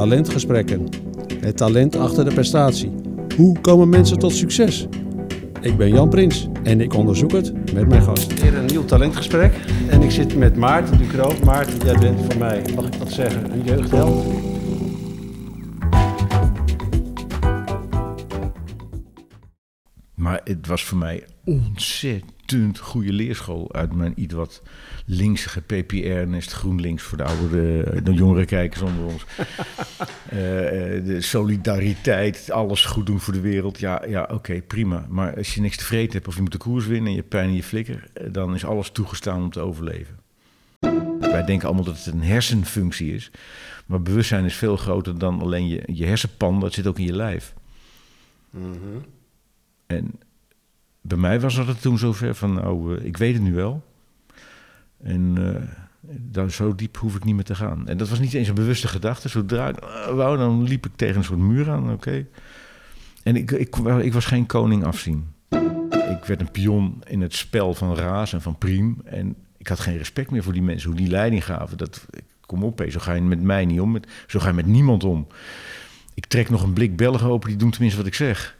Talentgesprekken. Het talent achter de prestatie. Hoe komen mensen tot succes? Ik ben Jan Prins en ik onderzoek het met mijn gast. Weer een nieuw talentgesprek en ik zit met Maarten Ducro. Maarten, jij bent voor mij, mag ik dat zeggen, een jeugdheld. Maar het was voor mij ontzettend goede leerschool uit mijn iets wat linksige PPR-nest GroenLinks voor de oudere, de jongere kijkers onder ons. Eh, eh, de solidariteit, alles goed doen voor de wereld. Ja, ja oké, prima. Maar als je niks tevreden hebt of je moet de koers winnen en je hebt pijn in je flikker, eh, dan is alles toegestaan om te overleven. Wij denken allemaal dat het een hersenfunctie is. Maar bewustzijn is veel groter dan alleen je, je hersenpan, dat zit ook in je lijf. En bij mij was dat toen zover van, nou, ik weet het nu wel. En uh, dan, zo diep hoef ik niet meer te gaan. En dat was niet eens een bewuste gedachte. Zodra uh, wou, dan liep ik tegen een soort muur aan, oké. En ik, ik, ik, was geen koning afzien. Ik werd een pion in het spel van Raas en van Priem. En ik had geen respect meer voor die mensen, hoe die leiding gaven. Dat, kom op, zo ga je met mij niet om. Met, zo ga je met niemand om. Ik trek nog een blik Belgen open, die doen tenminste wat ik zeg.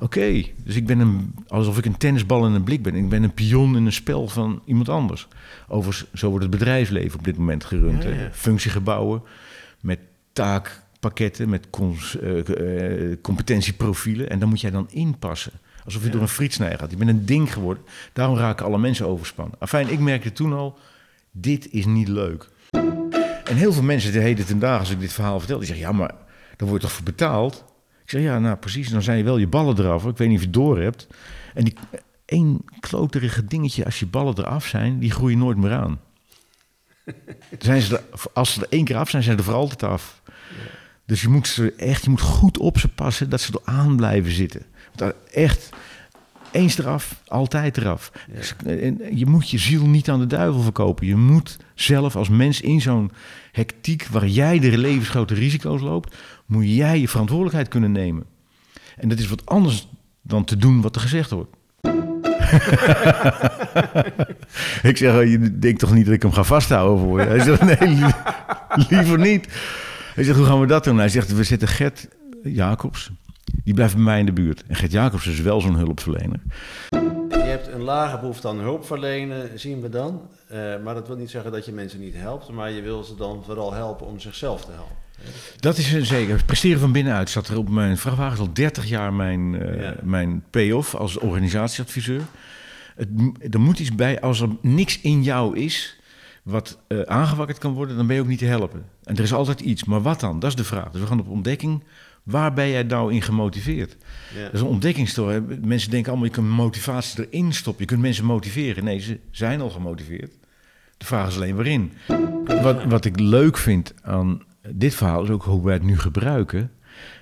Oké, dus ik ben een, alsof ik een tennisbal in een blik ben. Ik ben een pion in een spel van iemand anders. Overigens, zo wordt het bedrijfsleven op dit moment gerund. Ja, ja. Functiegebouwen met taakpakketten, met uh, uh, competentieprofielen. En dan moet jij dan inpassen. Alsof je ja. door een frietsnij gaat. Je bent een ding geworden. Daarom raken alle mensen overspannen. Afijn, ik merkte toen al, dit is niet leuk. En heel veel mensen de heden ten dagen, als ik dit verhaal vertel, die zeggen, ja, maar daar word je toch voor betaald? Ik zeg, ja, nou precies. Dan zijn je wel je ballen eraf. Ik weet niet of je het door hebt. En die één kloterige dingetje, als je ballen eraf zijn, die groeien nooit meer aan. zijn ze er, als ze er één keer af zijn, zijn ze er voor altijd af. Dus je moet ze echt, je moet goed op ze passen dat ze er aan blijven zitten. Want echt, eens eraf, altijd eraf. Ja. Je moet je ziel niet aan de duivel verkopen. Je moet zelf als mens in zo'n hectiek waar jij de levensgrote risico's loopt, moet jij je verantwoordelijkheid kunnen nemen. En dat is wat anders dan te doen wat er gezegd wordt. ik zeg, oh, je denkt toch niet dat ik hem ga vasthouden voor je? Hij zegt, nee, liever niet. Hij zegt, hoe gaan we dat doen? Hij zegt, we zetten Gert Jacobs, die blijft bij mij in de buurt. En Gert Jacobs is wel zo'n hulpverlener. Je hebt een lage behoefte aan hulp verlenen, zien we dan. Uh, maar dat wil niet zeggen dat je mensen niet helpt, maar je wil ze dan vooral helpen om zichzelf te helpen. Dat is zeker. Presteren van binnenuit zat er op mijn vrachtwagen al 30 jaar mijn, uh, ja. mijn payoff als organisatieadviseur. Het, er moet iets bij, als er niks in jou is wat uh, aangewakkerd kan worden, dan ben je ook niet te helpen. En er is altijd iets, maar wat dan? Dat is de vraag. Dus we gaan op ontdekking. Waar ben jij nou in gemotiveerd? Ja. Dat is een ontdekkingstory. Mensen denken allemaal, je kunt motivatie erin stoppen. Je kunt mensen motiveren. Nee, ze zijn al gemotiveerd. De vraag is alleen waarin. Wat, wat ik leuk vind aan dit verhaal is ook hoe wij het nu gebruiken,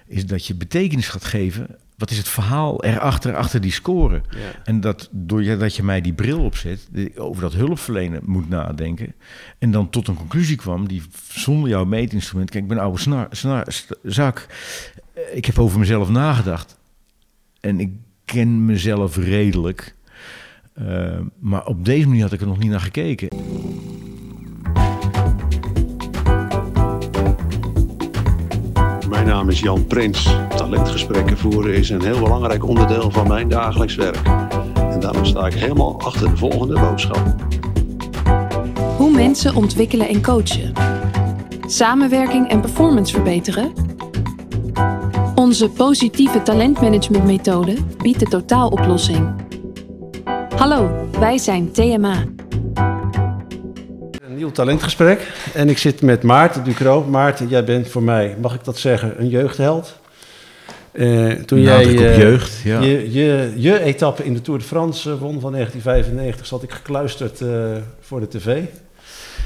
is dat je betekenis gaat geven. Wat is het verhaal erachter, achter die score? Ja. En dat doordat je mij die bril opzet, over dat hulpverlenen moet nadenken. En dan tot een conclusie kwam die zonder jouw meetinstrument. Kijk, ik ben oude snar, snar, zak. Ik heb over mezelf nagedacht. En ik ken mezelf redelijk. Uh, maar op deze manier had ik er nog niet naar gekeken. Mijn naam is Jan Prins. Talentgesprekken voeren is een heel belangrijk onderdeel van mijn dagelijks werk. En daarom sta ik helemaal achter de volgende boodschap. Hoe mensen ontwikkelen en coachen. Samenwerking en performance verbeteren. Onze positieve talentmanagementmethode biedt de totaaloplossing. Hallo, wij zijn TMA. Nieuw talentgesprek en ik zit met Maarten Ducro. Maarten, jij bent voor mij, mag ik dat zeggen, een jeugdheld. Uh, toen nou, jij uh, jeugd, ja. je, je, je etappe in de Tour de France uh, won van 1995, zat ik gekluisterd voor de tv.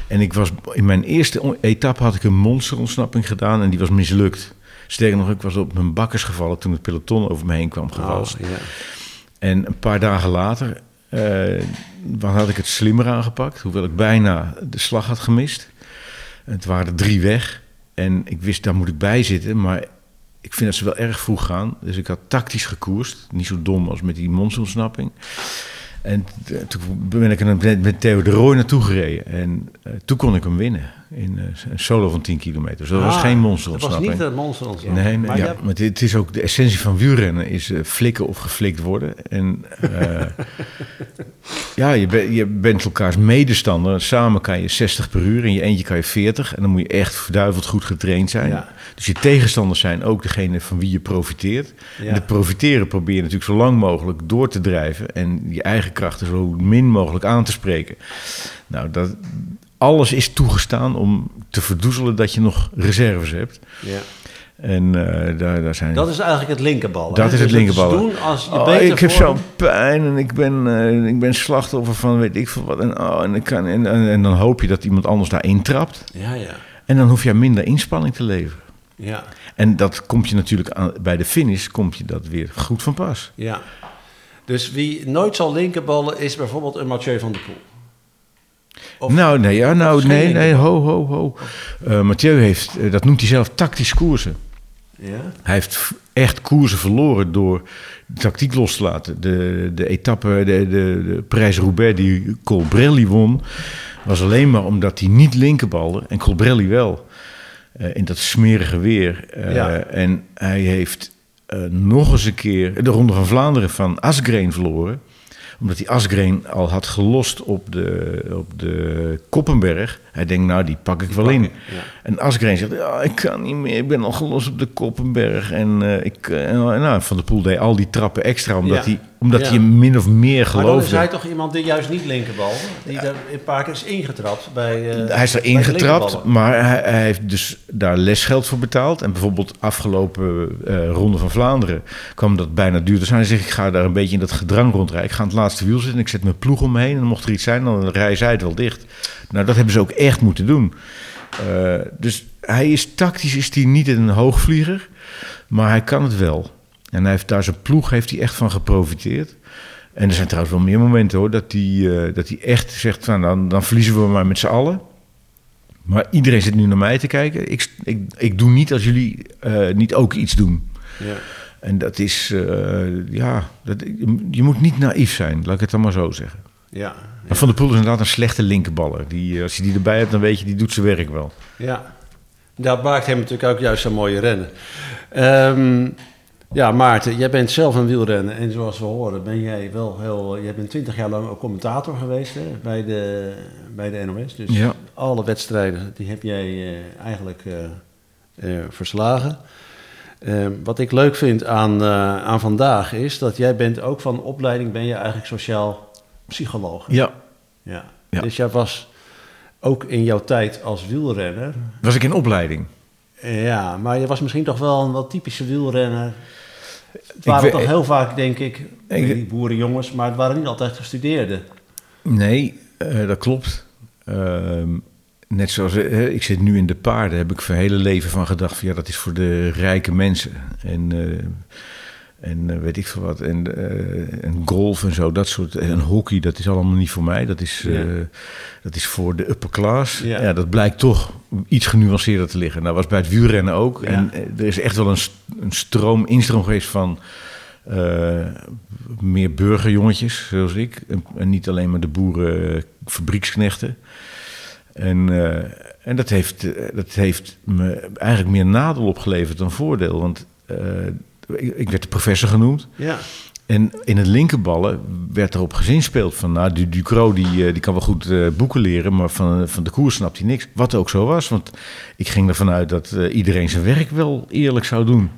En ik was in mijn eerste etappe had ik een monsterontsnapping gedaan en die was mislukt. Sterker nog, ik was op mijn bakkers gevallen toen het peloton over me heen kwam gewalst. Oh, ja. En een paar dagen later dan had ik het slimmer aangepakt, hoewel ik bijna de slag had gemist. Het waren drie weg en ik wist, daar moet ik bij zitten, maar ik vind dat ze wel erg vroeg gaan. Dus ik had tactisch gekoerst, niet zo dom als met die monsterontsnapping. En toen ben ik met Theo de Roy naartoe gereden en uh, toen kon ik hem winnen. In eh, een solo van 10 kilometer. Dus dat was Ah, geen Dat monsterontsnapping. was niet een monsterontsnapping. Nee, nee, maar ja, hebt- maar het is ook de essentie van wielrennen is eh, flikken of geflikt worden. En eh, ja, je, ben- je bent elkaars medestander. Samen kan je 60 per uur, in je eentje kan je 40. En dan moet je echt verduiveld goed getraind zijn. Ja. Dus je tegenstanders zijn ook degene van wie je profiteert. Ja. En de profiteren probeer je natuurlijk zo lang mogelijk door te drijven. En je eigen krachten zo min mogelijk aan te spreken. Nou, dat, alles is toegestaan om te verdoezelen dat je nog reserves hebt. ja. En eh, daar, daar zijn... Dat is eigenlijk het linkerballen. Dat hè? is het Dus linkerballen. doen als je Oh, beter ik heb zo'n pijn en ik ben, eh, ik ben slachtoffer van weet ik veel wat. En, oh, en, ik kan, en, en, en dan hoop je dat iemand anders daarin trapt. Ja, ja. En dan hoef je minder inspanning te leveren. Ja, En dat komt je natuurlijk aan, bij de finish komt je dat weer goed van pas. ja. Dus wie nooit zal linkerballen is bijvoorbeeld een Mathieu van der Poel. Of- nou, nee, ja, nou, nee, nee, ho, ho, ho. Eh, Mathieu heeft, eh, dat noemt hij zelf tactisch koersen. Ja? Hij heeft echt koersen verloren door de tactiek los te laten. De, de etappe, de, de, de prijs-Roubaix die Colbrelli won... was alleen maar omdat hij niet linkerbalde en Colbrelli wel. eh, in dat smerige weer. Ja. En hij heeft nog eens een keer de Ronde van Vlaanderen van Asgreen verloren omdat hij Asgreen al had gelost op de, op de Koppenberg. Hij denkt, nou, die pak ik wel in. Ja. En Asgreen zegt, ja, ik kan niet meer, ik ben al gelost op de Koppenberg. En, eh, ik, en, nou, Van der Poel deed al die trappen extra, omdat, Ja. hij, omdat Ja. hij min of meer Maar dan is geloofde. hij toch iemand die juist niet linkerbal, die daar een paar keer is ingetrapt bij. hij is bij erin de getrapt, linkerballen. maar hij, hij heeft dus daar lesgeld voor betaald. En bijvoorbeeld afgelopen Ronde van Vlaanderen kwam dat bijna duur. Dus hij zegt, ik ga daar een beetje in dat gedrang rondrijden. Ik ga aan het laatste wiel zitten, ik zet mijn ploeg om me heen. En mocht er iets zijn, dan rijden zij het wel dicht. Nou, dat hebben ze ook echt moeten doen. Eh, dus hij is tactisch is hij niet een hoogvlieger, maar hij kan het wel. En hij heeft daar zijn ploeg heeft hij echt van geprofiteerd. En er zijn trouwens wel meer momenten hoor, dat hij, eh, dat hij echt zegt, van, dan, dan verliezen we maar met z'n allen. Maar iedereen zit nu naar mij te kijken. Ik, ik, ik doe niet als jullie eh, niet ook iets doen. Ja. En dat is, ja, dat, je, je moet niet naïef zijn, laat ik het dan maar zo zeggen. Ja. Van der Poel is inderdaad een slechte linkerballer. Die, eh, als je die erbij hebt, dan weet je, die doet zijn werk wel. Ja, dat maakt hem natuurlijk ook juist zo'n mooie rennen. Ehm, ja, Maarten, jij bent zelf een wielrenner en zoals we horen ben jij wel heel... Jij bent twintig jaar lang ook commentator geweest hè, bij, de, bij de NOS. Dus Ja. alle wedstrijden, die heb jij eh, eigenlijk eh, verslagen. Ehm, wat ik leuk vind aan, aan vandaag is dat jij bent ook van opleiding ben je eigenlijk sociaal psycholoog. Ja. Ja. Ja. Dus jij was ook in jouw tijd als wielrenner Was ik in opleiding? ja, maar je was misschien toch wel een wat typische wielrenner. Het waren weet- toch heel vaak, denk ik, Ik- die boerenjongens, maar het waren niet altijd gestudeerden. Nee, eh, dat klopt. Ehm, net zoals eh, ik zit nu in de paarden, heb ik voor hele leven van gedacht: van, ja, dat is voor de rijke mensen. En, eh, en eh, weet ik veel wat. En, eh, en golf en zo, dat soort. En hockey, dat is allemaal niet voor mij. Dat is, eh, Ja. dat is voor de upper class. Ja. Ja. dat blijkt toch iets genuanceerder te liggen. Nou, was bij het wielrennen ook. En er is echt wel een, een stroom, instroom geweest van. meer burgerjongetjes, zoals ik. En, en niet alleen maar de boeren, fabrieksknechten. En, en dat, heeft, dat heeft me eigenlijk meer nadeel opgeleverd dan voordeel. Want ik, ik werd de professor genoemd. Ja, En in het linkerballen werd erop gezinspeeld van... nou, du Ducro die, eh, die kan wel goed eh, boeken leren... maar van, van de koers snapt hij niks. Wat ook zo was, want ik ging ervan uit... dat eh, iedereen zijn werk wel eerlijk zou doen.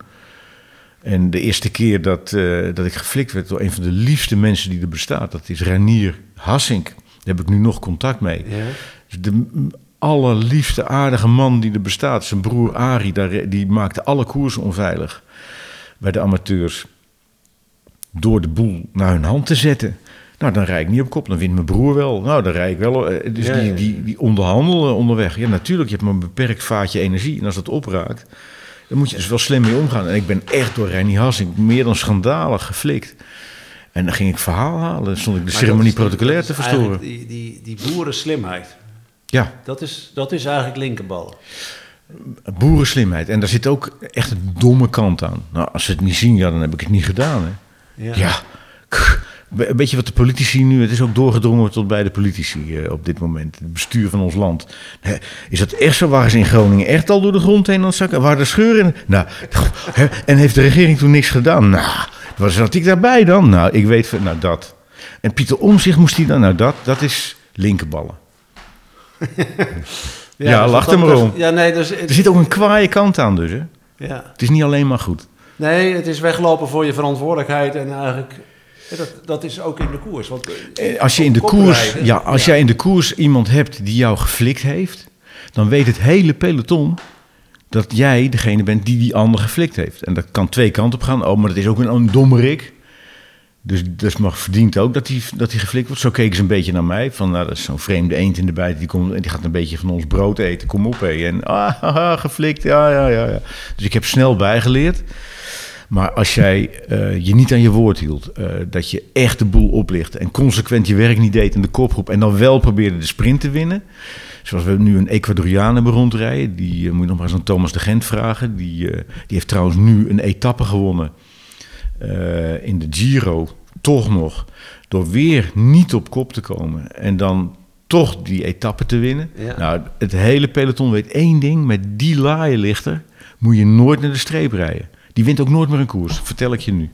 En de eerste keer dat, dat ik geflikt werd door een van de liefste mensen die er bestaat... dat is Renier Hassink. Daar heb ik nu nog contact mee. ja. De m- allerliefste aardige man die er bestaat. Zijn broer Arie, daar, die maakte alle koersen onveilig bij de amateurs. Door de boel naar hun hand te zetten. Nou, dan rijd ik niet op kop, dan wint mijn broer wel. Nou, dan rijd ik wel. eh, Dus Ja, die, ja. die, die onderhandelen onderweg. Ja, natuurlijk, je hebt maar een beperkt vaatje energie. En als dat opraakt, dan moet je dus wel slim mee omgaan. En ik ben echt door Reinier Hassing meer dan schandalig geflikt. En dan ging ik verhaal halen. Stond ik de Maar ceremonie protocolair te verstoren. Die, die, die boerenslimheid, Ja, dat is, dat is eigenlijk linkerbal. Boerenslimheid. En daar zit ook echt een domme kant aan. Nou, als ze het niet zien, ja, dan heb ik het niet gedaan. Hè. Ja. Ja, Een beetje wat de politici nu, het is ook doorgedrongen tot bij de politici eh, op dit moment. Het bestuur van ons land. Is dat echt zo? Waren ze in Groningen echt al door de grond heen aan het zakken? Waren er scheuren in? Nou, en heeft de regering toen niks gedaan? Nou, wat zat ik daarbij dan? Nou, ik weet van, nou dat. En Pieter Omzicht moest hij dan, nou dat, dat is linkerballen. Ja, dus lach wat er dat maar om. Ja, nee, dus, Er zit ook een kwaaie kant aan dus, hè? ja. Het is niet alleen maar goed. nee, het is weglopen voor je verantwoordelijkheid en eigenlijk... Dat, dat is ook in de koers. Want, Eh, Als, je in de koers, ja, als ja. jij in de koers iemand hebt die jou geflikt heeft, dan weet het hele peloton dat jij degene bent die die ander geflikt heeft. En dat kan twee kanten op gaan. Oh, maar dat is ook een, een dommerik. Dus dat mag verdient ook dat hij dat geflikt wordt. Zo keken ze een beetje naar mij. Van, nou, dat is zo'n vreemde eend in de bijt. Die, komt, die gaat een beetje van ons brood eten. Kom op, hé. En ah, geflikt. Ja, ja, ja, ja. Dus ik heb snel bijgeleerd. Maar als jij eh, je niet aan je woord hield, eh, dat je echt de boel oplichtte en consequent je werk niet deed in de kopgroep en dan wel probeerde de sprint te winnen. Zoals we nu een Ecuadoriaan hebben rondrijden, die eh, moet je nog maar eens aan Thomas de Gent vragen. Die, die heeft trouwens nu een etappe gewonnen eh, in de Giro, toch nog, door weer niet op kop te komen en dan toch die etappe te winnen. Ja. Nou, het hele peloton weet één ding, met die laaienlichter moet je nooit naar de streep rijden. Die wint ook nooit meer een koers, vertel ik je nu.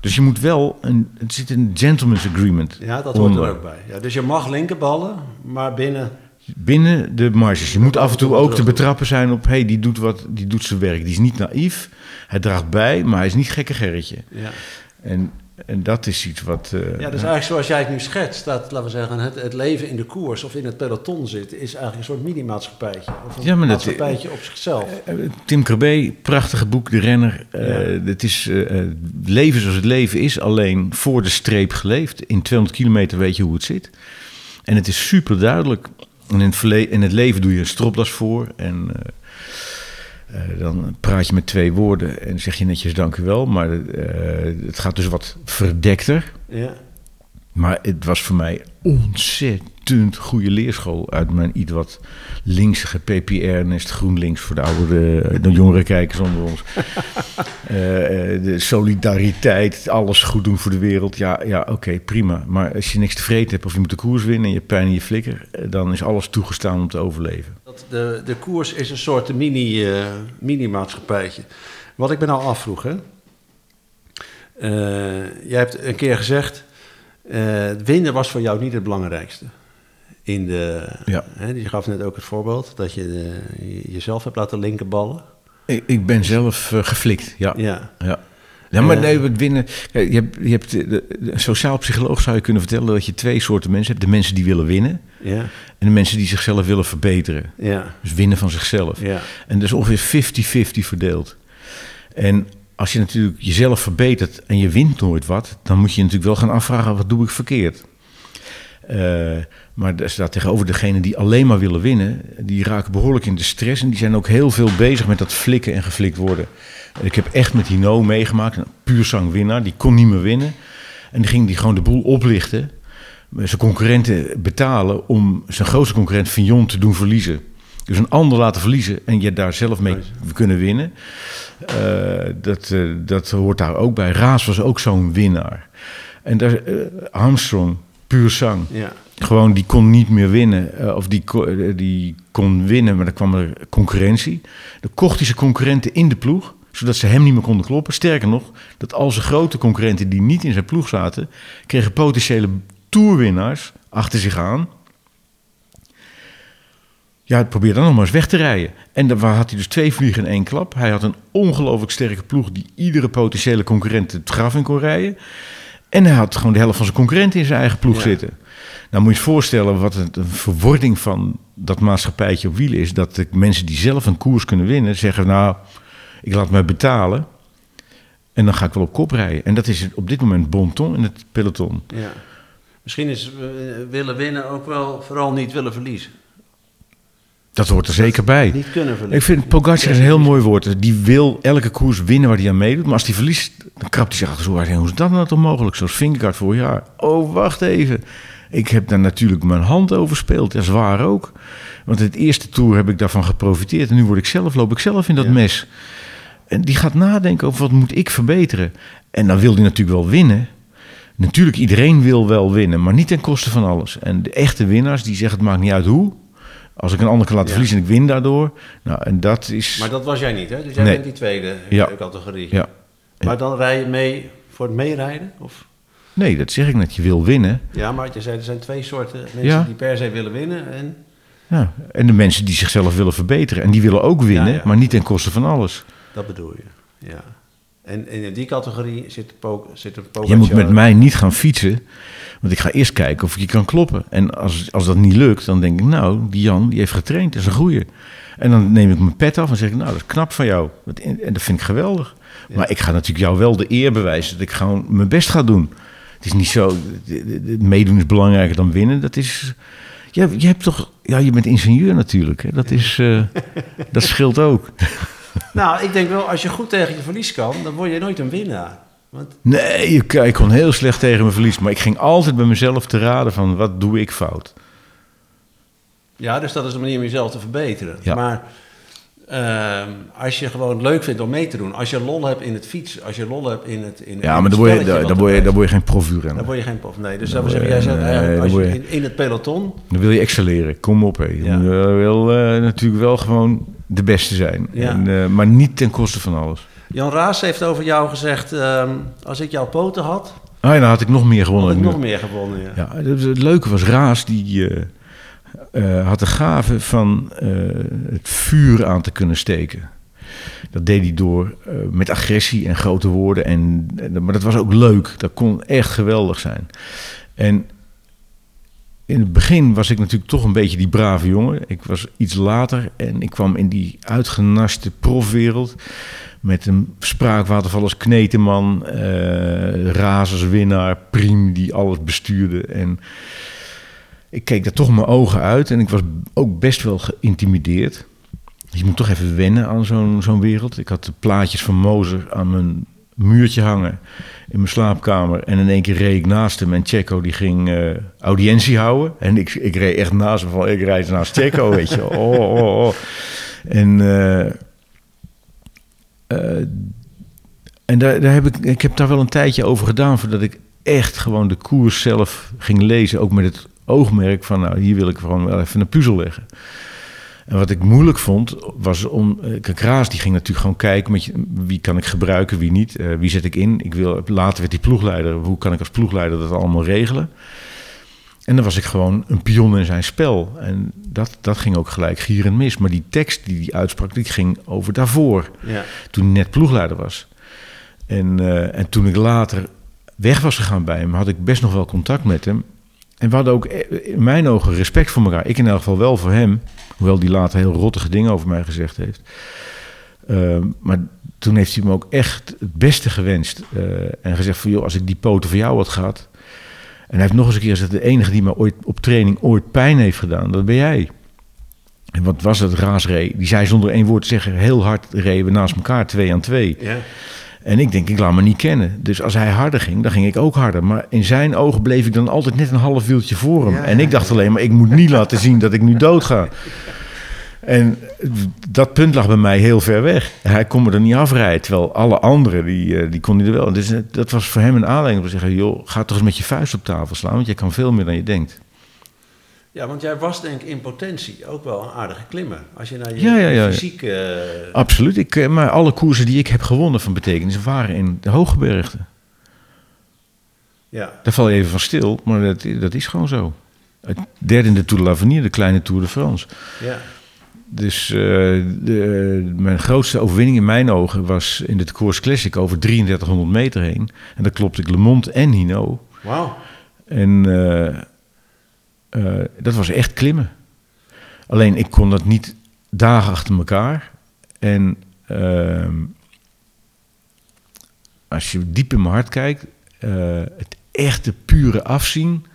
Dus je moet wel, een, het zit een gentleman's agreement ja, dat hoort onder. er ook bij. Ja, dus je mag linkerballen, maar binnen... Binnen de marges. Je moet af en toe ook te betrappen zijn op, hey, die doet, wat, die doet zijn werk. Die is niet naïef, hij draagt bij, maar hij is niet gekke gerritje. Ja. En, en dat is iets wat... eh, Ja, dus eigenlijk zoals jij het nu schetst, dat, laten we zeggen, het, het leven in de koers of in het peloton zit, is eigenlijk een soort mini-maatschappijtje. Of een Ja, maar dat- maatschappijtje op zichzelf. Eh, Tim Krabbe, prachtige boek, De Renner. Eh, Het is eh, eh, leven zoals het leven is, alleen voor de streep geleefd. In 200 kilometer weet je hoe het zit. En het is super duidelijk. In het, in het leven doe je een stropdas voor. En eh, eh, dan praat je met twee woorden en zeg je netjes dank u wel. Maar eh, het gaat dus wat verdekter. Ja. Maar het was voor mij ontzettend goede leerschool uit mijn iets wat linksige PPR-nest GroenLinks voor de oudere, de jongere kijkers onder ons. Eh, eh, de solidariteit, alles goed doen voor de wereld. Ja, ja oké, prima. Maar als je niks te vreten hebt of je moet de koers winnen en je hebt pijn in je flikker, eh, dan is alles toegestaan om te overleven. Dat de, de koers is een soort mini, eh, mini-maatschappijtje. Wat ik me nou afvroeg, hè. Eh, jij hebt een keer gezegd, eh, winnen was voor jou niet het belangrijkste. In de, Ja. hè, je gaf net ook het voorbeeld dat je eh, je- jezelf hebt laten linkerballen. Ik, ik ben zelf eh, geflikt, ja. Ja. Ja. Ja, maar nee, het winnen. Kijk, je hebt, je hebt de, de- een sociaal psycholoog zou je kunnen vertellen dat je twee soorten mensen hebt: de mensen die willen winnen Ja, en de mensen die zichzelf willen verbeteren. ja, Dus winnen van zichzelf. ja. En dat is ongeveer 50-50 verdeeld. En als je natuurlijk jezelf verbetert en je wint nooit wat, dan moet je je natuurlijk wel gaan afvragen: wat doe ik verkeerd? Eh, maar daar tegenover degenen die alleen maar willen winnen, die raken behoorlijk in de stress en die zijn ook heel veel bezig met dat flikken en geflikt worden. Ik heb echt met Hino meegemaakt, een puur zang winnaar, die kon niet meer winnen. En die ging die gewoon de boel oplichten, zijn concurrenten betalen om zijn grootste concurrent Vignon te doen verliezen. Dus een ander laten verliezen en je daar zelf mee kunnen winnen. Eh, dat, eh, dat hoort daar ook bij. Raas was ook zo'n winnaar. En daar, eh, Armstrong, puur zang. ja. Gewoon, die kon niet meer winnen. of die, die kon winnen, maar dan kwam er concurrentie. Dan kocht hij zijn concurrenten in de ploeg, zodat ze hem niet meer konden kloppen. Sterker nog, dat al zijn grote concurrenten die niet in zijn ploeg zaten, kregen potentiële toerwinnaars achter zich aan. Ja, probeer dan nog maar eens weg te rijden. En dan had hij dus twee vliegen in één klap. Hij had een ongelooflijk sterke ploeg die iedere potentiële concurrent het graf in kon rijden. En hij had gewoon de helft van zijn concurrenten in zijn eigen ploeg Ja. zitten. Nou moet je je voorstellen wat een verwording van dat maatschappijtje op wielen is. Dat de mensen die zelf een koers kunnen winnen zeggen, nou, ik laat mij betalen. En dan ga ik wel op kop rijden. En dat is op dit moment bon ton in het peloton. ja. Misschien is eh, willen winnen ook wel vooral niet willen verliezen. Dat hoort er zeker bij. Niet kunnen verliezen. Ik vind Pogacar een heel mooi woord. Die wil elke koers winnen waar hij aan meedoet. Maar als hij verliest, dan krapt hij zich achter zo hard heen. Hoe is dat nou toch mogelijk? Zoals Vingegaard vorig jaar. Oh, wacht even. Ik heb daar natuurlijk mijn hand over gespeeld. Dat is waar ook. Want het eerste tour heb ik daarvan geprofiteerd. En nu word ik zelf, loop ik zelf in dat Ja. mes. En die gaat nadenken over wat moet ik verbeteren. En dan wil hij natuurlijk wel winnen. Natuurlijk, iedereen wil wel winnen, maar niet ten koste van alles. En de echte winnaars die zeggen: het maakt niet uit hoe. Als ik een ander kan laten Ja. verliezen en ik win daardoor. Nou, en dat is. Maar dat was jij niet, hè? Dus jij Nee. bent die tweede Ja. categorie. Ja. Maar dan rij je mee voor het meerijden? Of? Nee, dat zeg ik net. Je wil winnen. Ja, maar je zei er zijn twee soorten mensen Ja. die per se willen winnen. En Ja. En de mensen die zichzelf willen verbeteren. En die willen ook winnen, maar niet ten koste van alles. dat bedoel je. Ja. En, en in die categorie zit, po zit een Pogacar. Je moet met mij niet gaan fietsen. Want ik ga eerst kijken of ik je kan kloppen. En als, als dat niet lukt, dan denk ik, nou, die Jan die heeft getraind, dat is een goeie. En dan neem ik mijn pet af en zeg ik, nou, dat is knap van jou. En dat vind ik geweldig. Maar ik ga natuurlijk jou wel de eer bewijzen dat ik gewoon mijn best ga doen. Het is niet zo, meedoen is belangrijker dan winnen. Dat is, ja, je hebt toch, ja, je bent ingenieur natuurlijk. Hè? Dat is, eh, dat scheelt ook. Nou, ik denk wel, als je goed tegen je verlies kan, dan word je nooit een winnaar. Want Nee, ik, ik kon heel slecht tegen mijn verlies. Maar ik ging altijd bij mezelf te raden van, wat doe ik fout? Ja, dus dat is de manier om jezelf te verbeteren. Ja. Maar ehm, als je gewoon leuk vindt om mee te doen, als je lol hebt in het fietsen, als je lol hebt in het in Ja, in maar dan word je, dan, dan word je, dan word je geen profuurrenner. dan word je geen prof. Nee, dus Dan dat wil zeggen, jij zegt nee, eigenlijk, dan als je in, in het peloton, Dan wil je excelleren. Kom op, hé. Je Ja. eh, wel, eh, natuurlijk wel gewoon de beste zijn. Ja. En, eh, maar niet ten koste van alles. Jan Raas heeft over jou gezegd, ehm, als ik jouw poten had, Ah, ja, dan had ik nog meer gewonnen. had ik nog meer gewonnen. Ja. Ja, het, het leuke was, Raas die eh, had de gave van het vuur aan te kunnen steken. Dat deed hij door met agressie en grote woorden. En, en- maar dat was ook leuk. Dat kon echt geweldig zijn. En in het begin was ik natuurlijk toch een beetje die brave jongen. Ik was iets later en ik kwam in die uitgenaste profwereld. Met een spraakwaterval als Kneteman, eh razerswinnaar, Priem die alles bestuurde. En ik keek daar toch mijn ogen uit en ik was ook best wel geïntimideerd. Je moet toch even wennen aan zo'n zo'n wereld. Ik had de plaatjes van Mozer aan mijn muurtje hangen in mijn slaapkamer. En in één keer reed ik naast hem en Checo die ging eh, audiëntie houden. En ik, ik reed echt naast hem van, ik rijd naast Checo, weet je. Oh, oh, oh. En, eh, eh, en daar, daar heb ik, ik heb daar wel een tijdje over gedaan... voordat ik echt gewoon de koers zelf ging lezen. Ook met het oogmerk van, nou, hier wil ik gewoon wel even een puzzel leggen. En wat ik moeilijk vond, was om... eh, Kijk, Raas die ging natuurlijk gewoon kijken... Met je, wie kan ik gebruiken, wie niet. eh, wie zet ik in. Ik wil, later werd die ploegleider. Hoe kan ik als ploegleider dat allemaal regelen? En dan was ik gewoon een pion in zijn spel. En dat, dat ging ook gelijk gierend mis. Maar die tekst die hij uitsprak, die ging over daarvoor. Ja. Toen hij net ploegleider was. En, eh, en toen ik later weg was gegaan bij hem, had ik best nog wel contact met hem. En we hadden ook eh, in mijn ogen respect voor elkaar. Ik in elk geval wel voor hem. Hoewel die later heel rottige dingen over mij gezegd heeft. Eh, maar toen heeft hij me ook echt het beste gewenst. eh, en gezegd van, joh, als ik die poten voor jou had gehad... En hij heeft nog eens een keer gezegd... de enige die me ooit op training ooit pijn heeft gedaan, dat ben jij. En wat was het, raasree? Die zei zonder één woord te zeggen... heel hard reden we naast elkaar, twee aan twee. Ja. En ik denk, ik laat me niet kennen. Dus als hij harder ging, dan ging ik ook harder. Maar in zijn ogen bleef ik dan altijd net een half wieltje voor hem. Ja, en ik dacht alleen maar, ik moet niet laten zien dat ik nu doodga. En dat punt lag bij mij heel ver weg. Hij kon me er niet afrijden. Terwijl alle anderen, die, eh, die kon hij er wel. Dus eh, dat was voor hem een aanleiding om te zeggen... joh, ga toch eens met je vuist op tafel slaan... want jij kan veel meer dan je denkt. Ja, want jij was denk ik in potentie ook wel een aardige klimmer. Als je naar je Ja, ja, ja, fysiek... eh, Absoluut. Ik, eh, maar alle koersen die ik heb gewonnen van betekenis... waren in de hooggebergte. ja. Daar val je even van stil, maar dat, dat is gewoon zo. Het derde in de Tour de l'Avenir, de kleine Tour de France. ja. Dus eh, de, mijn grootste overwinning in mijn ogen was in de Course Classic over 3300 meter heen. En daar klopte ik Le Mont en Hino. Wauw. En eh, dat was echt klimmen. Alleen ik kon dat niet dagen achter elkaar. En ehm, als je diep in mijn hart kijkt, eh, het echte pure afzien,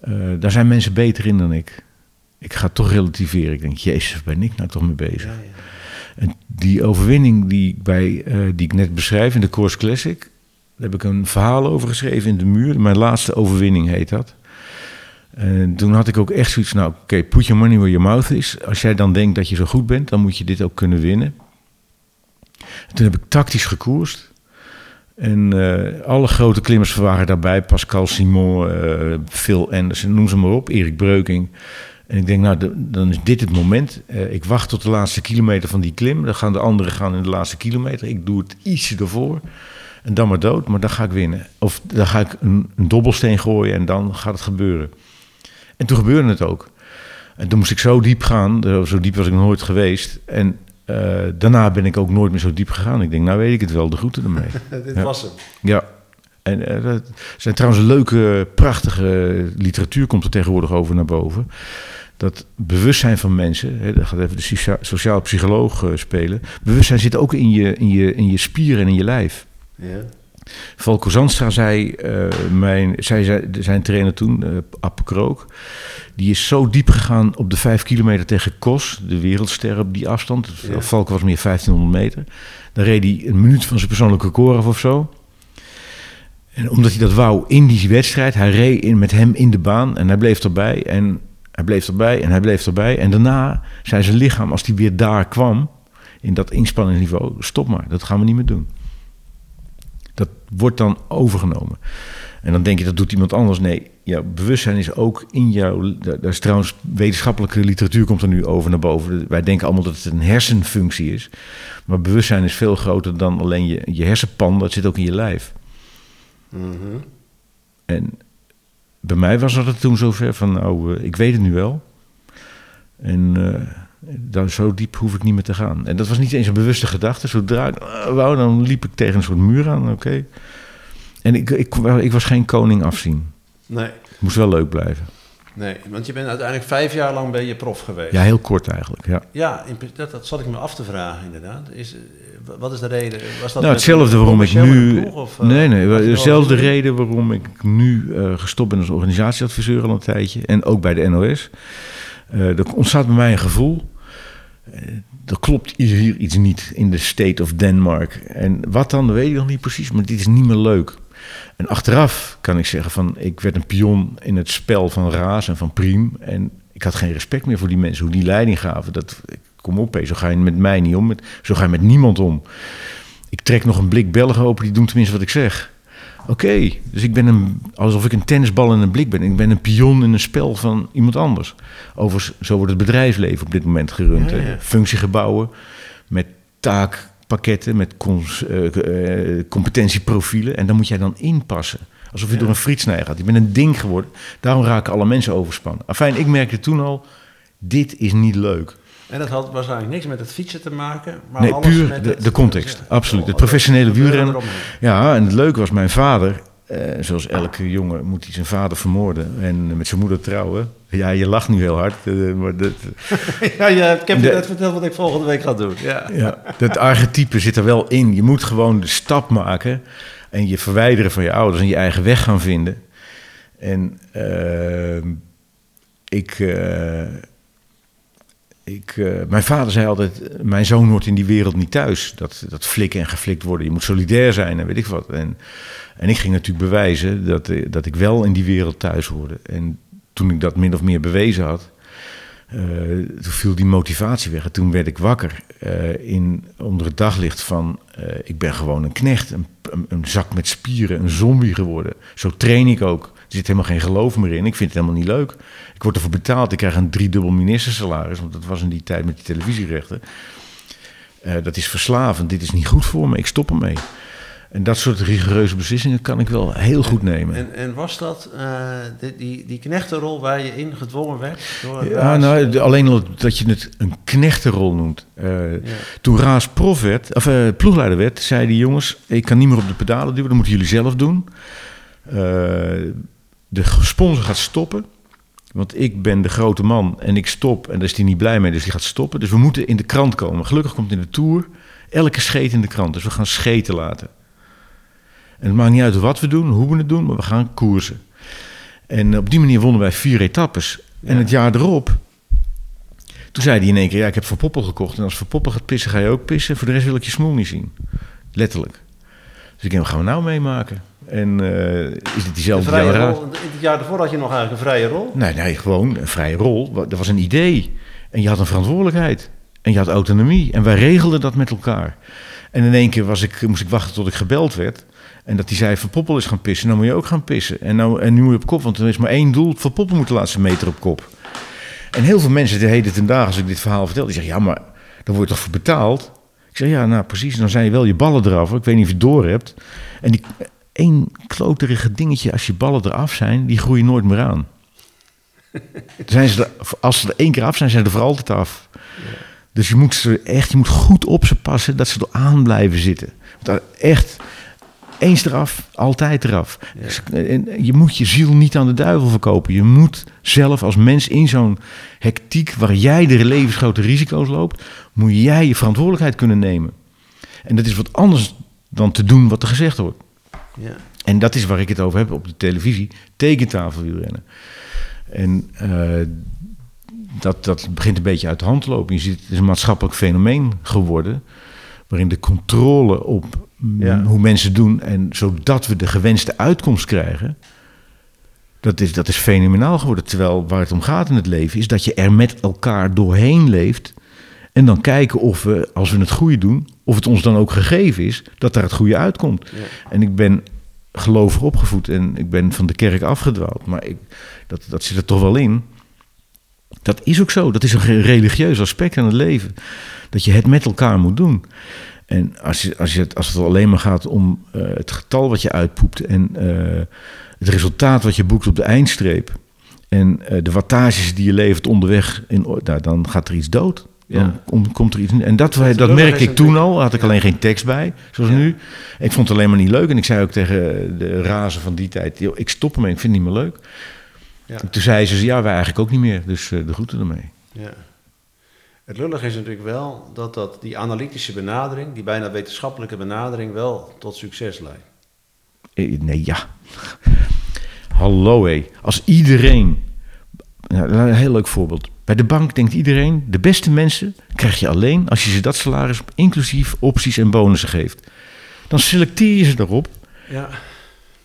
eh, daar zijn mensen beter in dan ik. Ik ga toch relativeren. Ik denk, jezus, ben ik nou toch mee bezig? Ja, ja. En die overwinning die ik, bij, die ik net beschrijf in de Course Classic, daar heb ik een verhaal over geschreven in de muur. Mijn laatste overwinning heet dat. En toen had ik ook echt zoiets, nou oké, put your money where your mouth is. Als jij dan denkt dat je zo goed bent, dan moet je dit ook kunnen winnen. En toen heb ik tactisch gekoerst. En eh, alle grote klimmers waren daarbij. Pascal Simon, eh, Phil Anderson, noem ze maar op. Erik Breuking. En ik denk, nou, dan is dit het moment. Eh, ik wacht tot de laatste kilometer van die klim. Dan gaan de anderen gaan in de laatste kilometer. Ik doe het ietsje ervoor. En dan maar dood, maar dan ga ik winnen. Of dan ga ik een dobbelsteen gooien en dan gaat het gebeuren. En toen gebeurde het ook. En toen moest ik zo diep gaan. eh, Zo diep was ik nog nooit geweest. En eh, daarna ben ik ook nooit meer zo diep gegaan. Ik denk, nou weet ik het wel, de groeten ermee. Dit Ja. was hem. Ja. En eh, er zijn trouwens leuke, prachtige literatuur komt er tegenwoordig over naar boven. Dat bewustzijn van mensen, hè, daar gaat even de socia- sociaal psycholoog eh, spelen. Bewustzijn zit ook in je, in, je, in je spieren en in je lijf. Ja. Valko Zandstra zei, eh, mijn, zei, zijn trainer toen, eh App Krook, die is zo diep gegaan op de vijf kilometer tegen Kos, de wereldster op die afstand. Ja. Valko was meer 1500 meter. Dan reed hij een minuut van zijn persoonlijke af of zo. En omdat hij dat wou in die wedstrijd, hij reed in, met hem in de baan en hij bleef erbij en hij bleef erbij en hij bleef erbij. En daarna zei zijn lichaam, als hij weer daar kwam, in dat inspanningsniveau, stop maar, dat gaan we niet meer doen. Dat wordt dan overgenomen. En dan denk je, dat doet iemand anders. Nee, jouw bewustzijn is ook in jou. Daar is trouwens wetenschappelijke literatuur komt er nu over naar boven. Wij denken allemaal dat het een hersenfunctie is. Maar bewustzijn is veel groter dan alleen je, je hersenpan. Dat zit ook in je lijf. Mhm. En bij mij was dat het toen zover van, nou, ik weet het nu wel. En eh, dan zo diep hoef ik niet meer te gaan. En dat was niet eens een bewuste gedachte. Zodra ik eh, wou, dan liep ik tegen een soort muur aan, oké. En ik, ik, ik was geen koning afzien. Nee, Het moest wel leuk blijven. nee, want je bent uiteindelijk vijf jaar lang ben je prof geweest. Ja, heel kort eigenlijk, ja. Ja, in dat, dat zat ik me af te vragen inderdaad. Is, eh, wat is de reden? Was dat Nou, hetzelfde waarom ik nu... ploeg, of, eh, nee, nee, dezelfde reden waarom ik nu eh, gestopt ben als organisatieadviseur al een tijdje. En ook bij de NOS. Er ontstaat bij mij een gevoel. Eh, er klopt hier iets niet in de state of Denmark. En wat dan, weet ik nog niet precies, maar dit is niet meer leuk. En achteraf kan ik zeggen van, ik werd een pion in het spel van Raas en van Priem. En ik had geen respect meer voor die mensen, hoe die leiding gaven. Dat, kom op, hé, zo ga je met mij niet om, met, zo ga je met niemand om. Ik trek nog een blik Belgen open, die doen tenminste wat ik zeg. Oké, dus ik ben een, alsof ik een tennisbal in een blik ben. Ik ben een pion in een spel van iemand anders. Overigens, zo wordt het bedrijfsleven op dit moment gerund. Ja, hè. ja. Functiegebouwen met taakpakketten, met cons- eh, eh, competentieprofielen. En dan moet jij dan inpassen. Alsof je Ja. door een frietsnij gaat. Je bent een ding geworden. Daarom raken alle mensen overspannen. Afijn, ik merkte toen al, dit is niet leuk. En dat had waarschijnlijk niks met het fietsen te maken, maar Nee, alles puur met de- het- de context. Ja. Absoluut. Het professionele wielrennen. Ja, en het leuke was, mijn vader, eh, zoals elke jongen, moet hij zijn vader vermoorden en met zijn moeder trouwen. Ja, je lacht nu heel hard, eh, maar dat, ja, ja, ik heb je net verteld wat ik volgende week ga doen. Ja. ja, dat archetype zit er wel in. Je moet gewoon de stap maken en je verwijderen van je ouders en je eigen weg gaan vinden. En ehm, ik, eh, ik, eh, mijn vader zei altijd, mijn zoon hoort in die wereld niet thuis. Dat, dat flikken en geflikt worden. Je moet solidair zijn en weet ik wat. En, en ik ging natuurlijk bewijzen dat, eh, dat ik wel in die wereld thuis hoorde. En toen ik dat min of meer bewezen had, eh, toen viel die motivatie weg. En toen werd ik wakker in, onder het daglicht van... ik ben gewoon een knecht, een, een, een zak met spieren, een zombie geworden. Zo train ik ook. Er zit helemaal geen geloof meer in. Ik vind het helemaal niet leuk. Ik word ervoor betaald. Ik krijg een driedubbel ministersalaris. Want dat was in die tijd met die televisierechten. Eh, dat is verslavend. Dit is niet goed voor me. Ik stop ermee. En dat soort rigoureuze beslissingen kan ik wel heel goed nemen. En, en was dat eh, die, die, die knechtenrol waar je in gedwongen werd? Door Ja, Raas? nou, alleen al dat je het een knechtenrol noemt. Eh, Ja. Toen Raas prof werd, of ploegleider werd, zei die jongens: Ik kan niet meer op de pedalen duwen, dat moeten jullie zelf doen. De sponsor gaat stoppen, want ik ben de grote man en ik stop. En daar is hij niet blij mee, dus die gaat stoppen. Dus we moeten in de krant komen. Gelukkig komt in de tour elke scheet in de krant. Dus we gaan scheten laten. En het maakt niet uit wat we doen, hoe we het doen, maar we gaan koersen. En op die manier wonnen wij vier etappes. En het jaar erop, toen zei hij in één keer: Ja, ik heb Van Poppel gekocht. En als Van Poppel gaat pissen, ga je ook pissen. Voor de rest wil ik je smoel niet zien. Letterlijk. Dus ik denk: Wat gaan we nou meemaken? En eh, is het diezelfde vrije rol. In het jaar daarvoor had je nog eigenlijk een vrije rol. Nee, nee, gewoon een vrije rol. Dat was een idee. En je had een verantwoordelijkheid. En je had autonomie. En wij regelden dat met elkaar. En in één keer was ik, moest ik wachten tot ik gebeld werd. En dat hij zei, Van Poppel is gaan pissen, nou moet je ook gaan pissen. En, nou, en nu moet je op kop, want er is maar één doel. Van Poppel moet de laatste meter op kop. En heel veel mensen de heden ten dagen, als ik dit verhaal vertel, die zeggen, ja, maar daar word je toch voor betaald? Ik zeg, ja, nou precies, dan zijn je wel je ballen eraf. Ik weet niet of je het door hebt. En die één kloterige dingetje, als je ballen eraf zijn, die groeien nooit meer aan. Zijn ze er, als ze er één keer af zijn, zijn ze er voor altijd af. Dus je moet ze echt, je moet goed op ze passen dat ze er aan blijven zitten. Want echt, eens eraf, altijd eraf. Dus, en je moet je ziel niet aan de duivel verkopen. Je moet zelf als mens in zo'n hectiek waar jij de levensgrote risico's loopt, moet jij je verantwoordelijkheid kunnen nemen. En dat is wat anders dan te doen wat er gezegd wordt. Ja. En dat is waar ik het over heb op de televisie, tekentafelwielrennen. En eh, dat, dat begint een beetje uit de hand te lopen. Je ziet, het is een maatschappelijk fenomeen geworden, waarin de controle op mm, Ja. hoe mensen doen en zodat we de gewenste uitkomst krijgen, dat is, dat is fenomenaal geworden. Terwijl waar het om gaat in het leven is dat je er met elkaar doorheen leeft. En dan kijken of we, als we het goede doen, of het ons dan ook gegeven is dat daar het goede uitkomt. Ja. En ik ben gelovig opgevoed en ik ben van de kerk afgedwaald. Maar ik, dat, dat zit er toch wel in. Dat is ook zo. Dat is een re- religieus aspect aan het leven. Dat je het met elkaar moet doen. En als, je, als, je het, als het alleen maar gaat om eh, het getal wat je uitpoept en eh, het resultaat wat je boekt op de eindstreep. En eh, de wattages die je levert onderweg, in, nou, dan gaat er iets dood. Dan Ja. kom- komt er iets. En dat, dat lullige merkte ik toen al. Had ik Ja. alleen geen tekst bij, zoals Ja. nu. Ik vond het alleen maar niet leuk. En ik zei ook tegen de razen van die tijd: "Joh, ik stop ermee, ik vind het niet meer leuk. Ja. En toen zei ze: ja, wij eigenlijk ook niet meer. Dus eh, de groeten ermee. Ja. Het lullige is natuurlijk wel dat, dat die analytische benadering, die bijna wetenschappelijke benadering, wel tot succes leidt. Eh, Nee, ja. Hallo hé. Als iedereen. Nou, een heel leuk voorbeeld. Bij de bank denkt iedereen: de beste mensen krijg je alleen als je ze dat salaris inclusief opties en bonussen geeft. Dan selecteer je ze daarop Ja,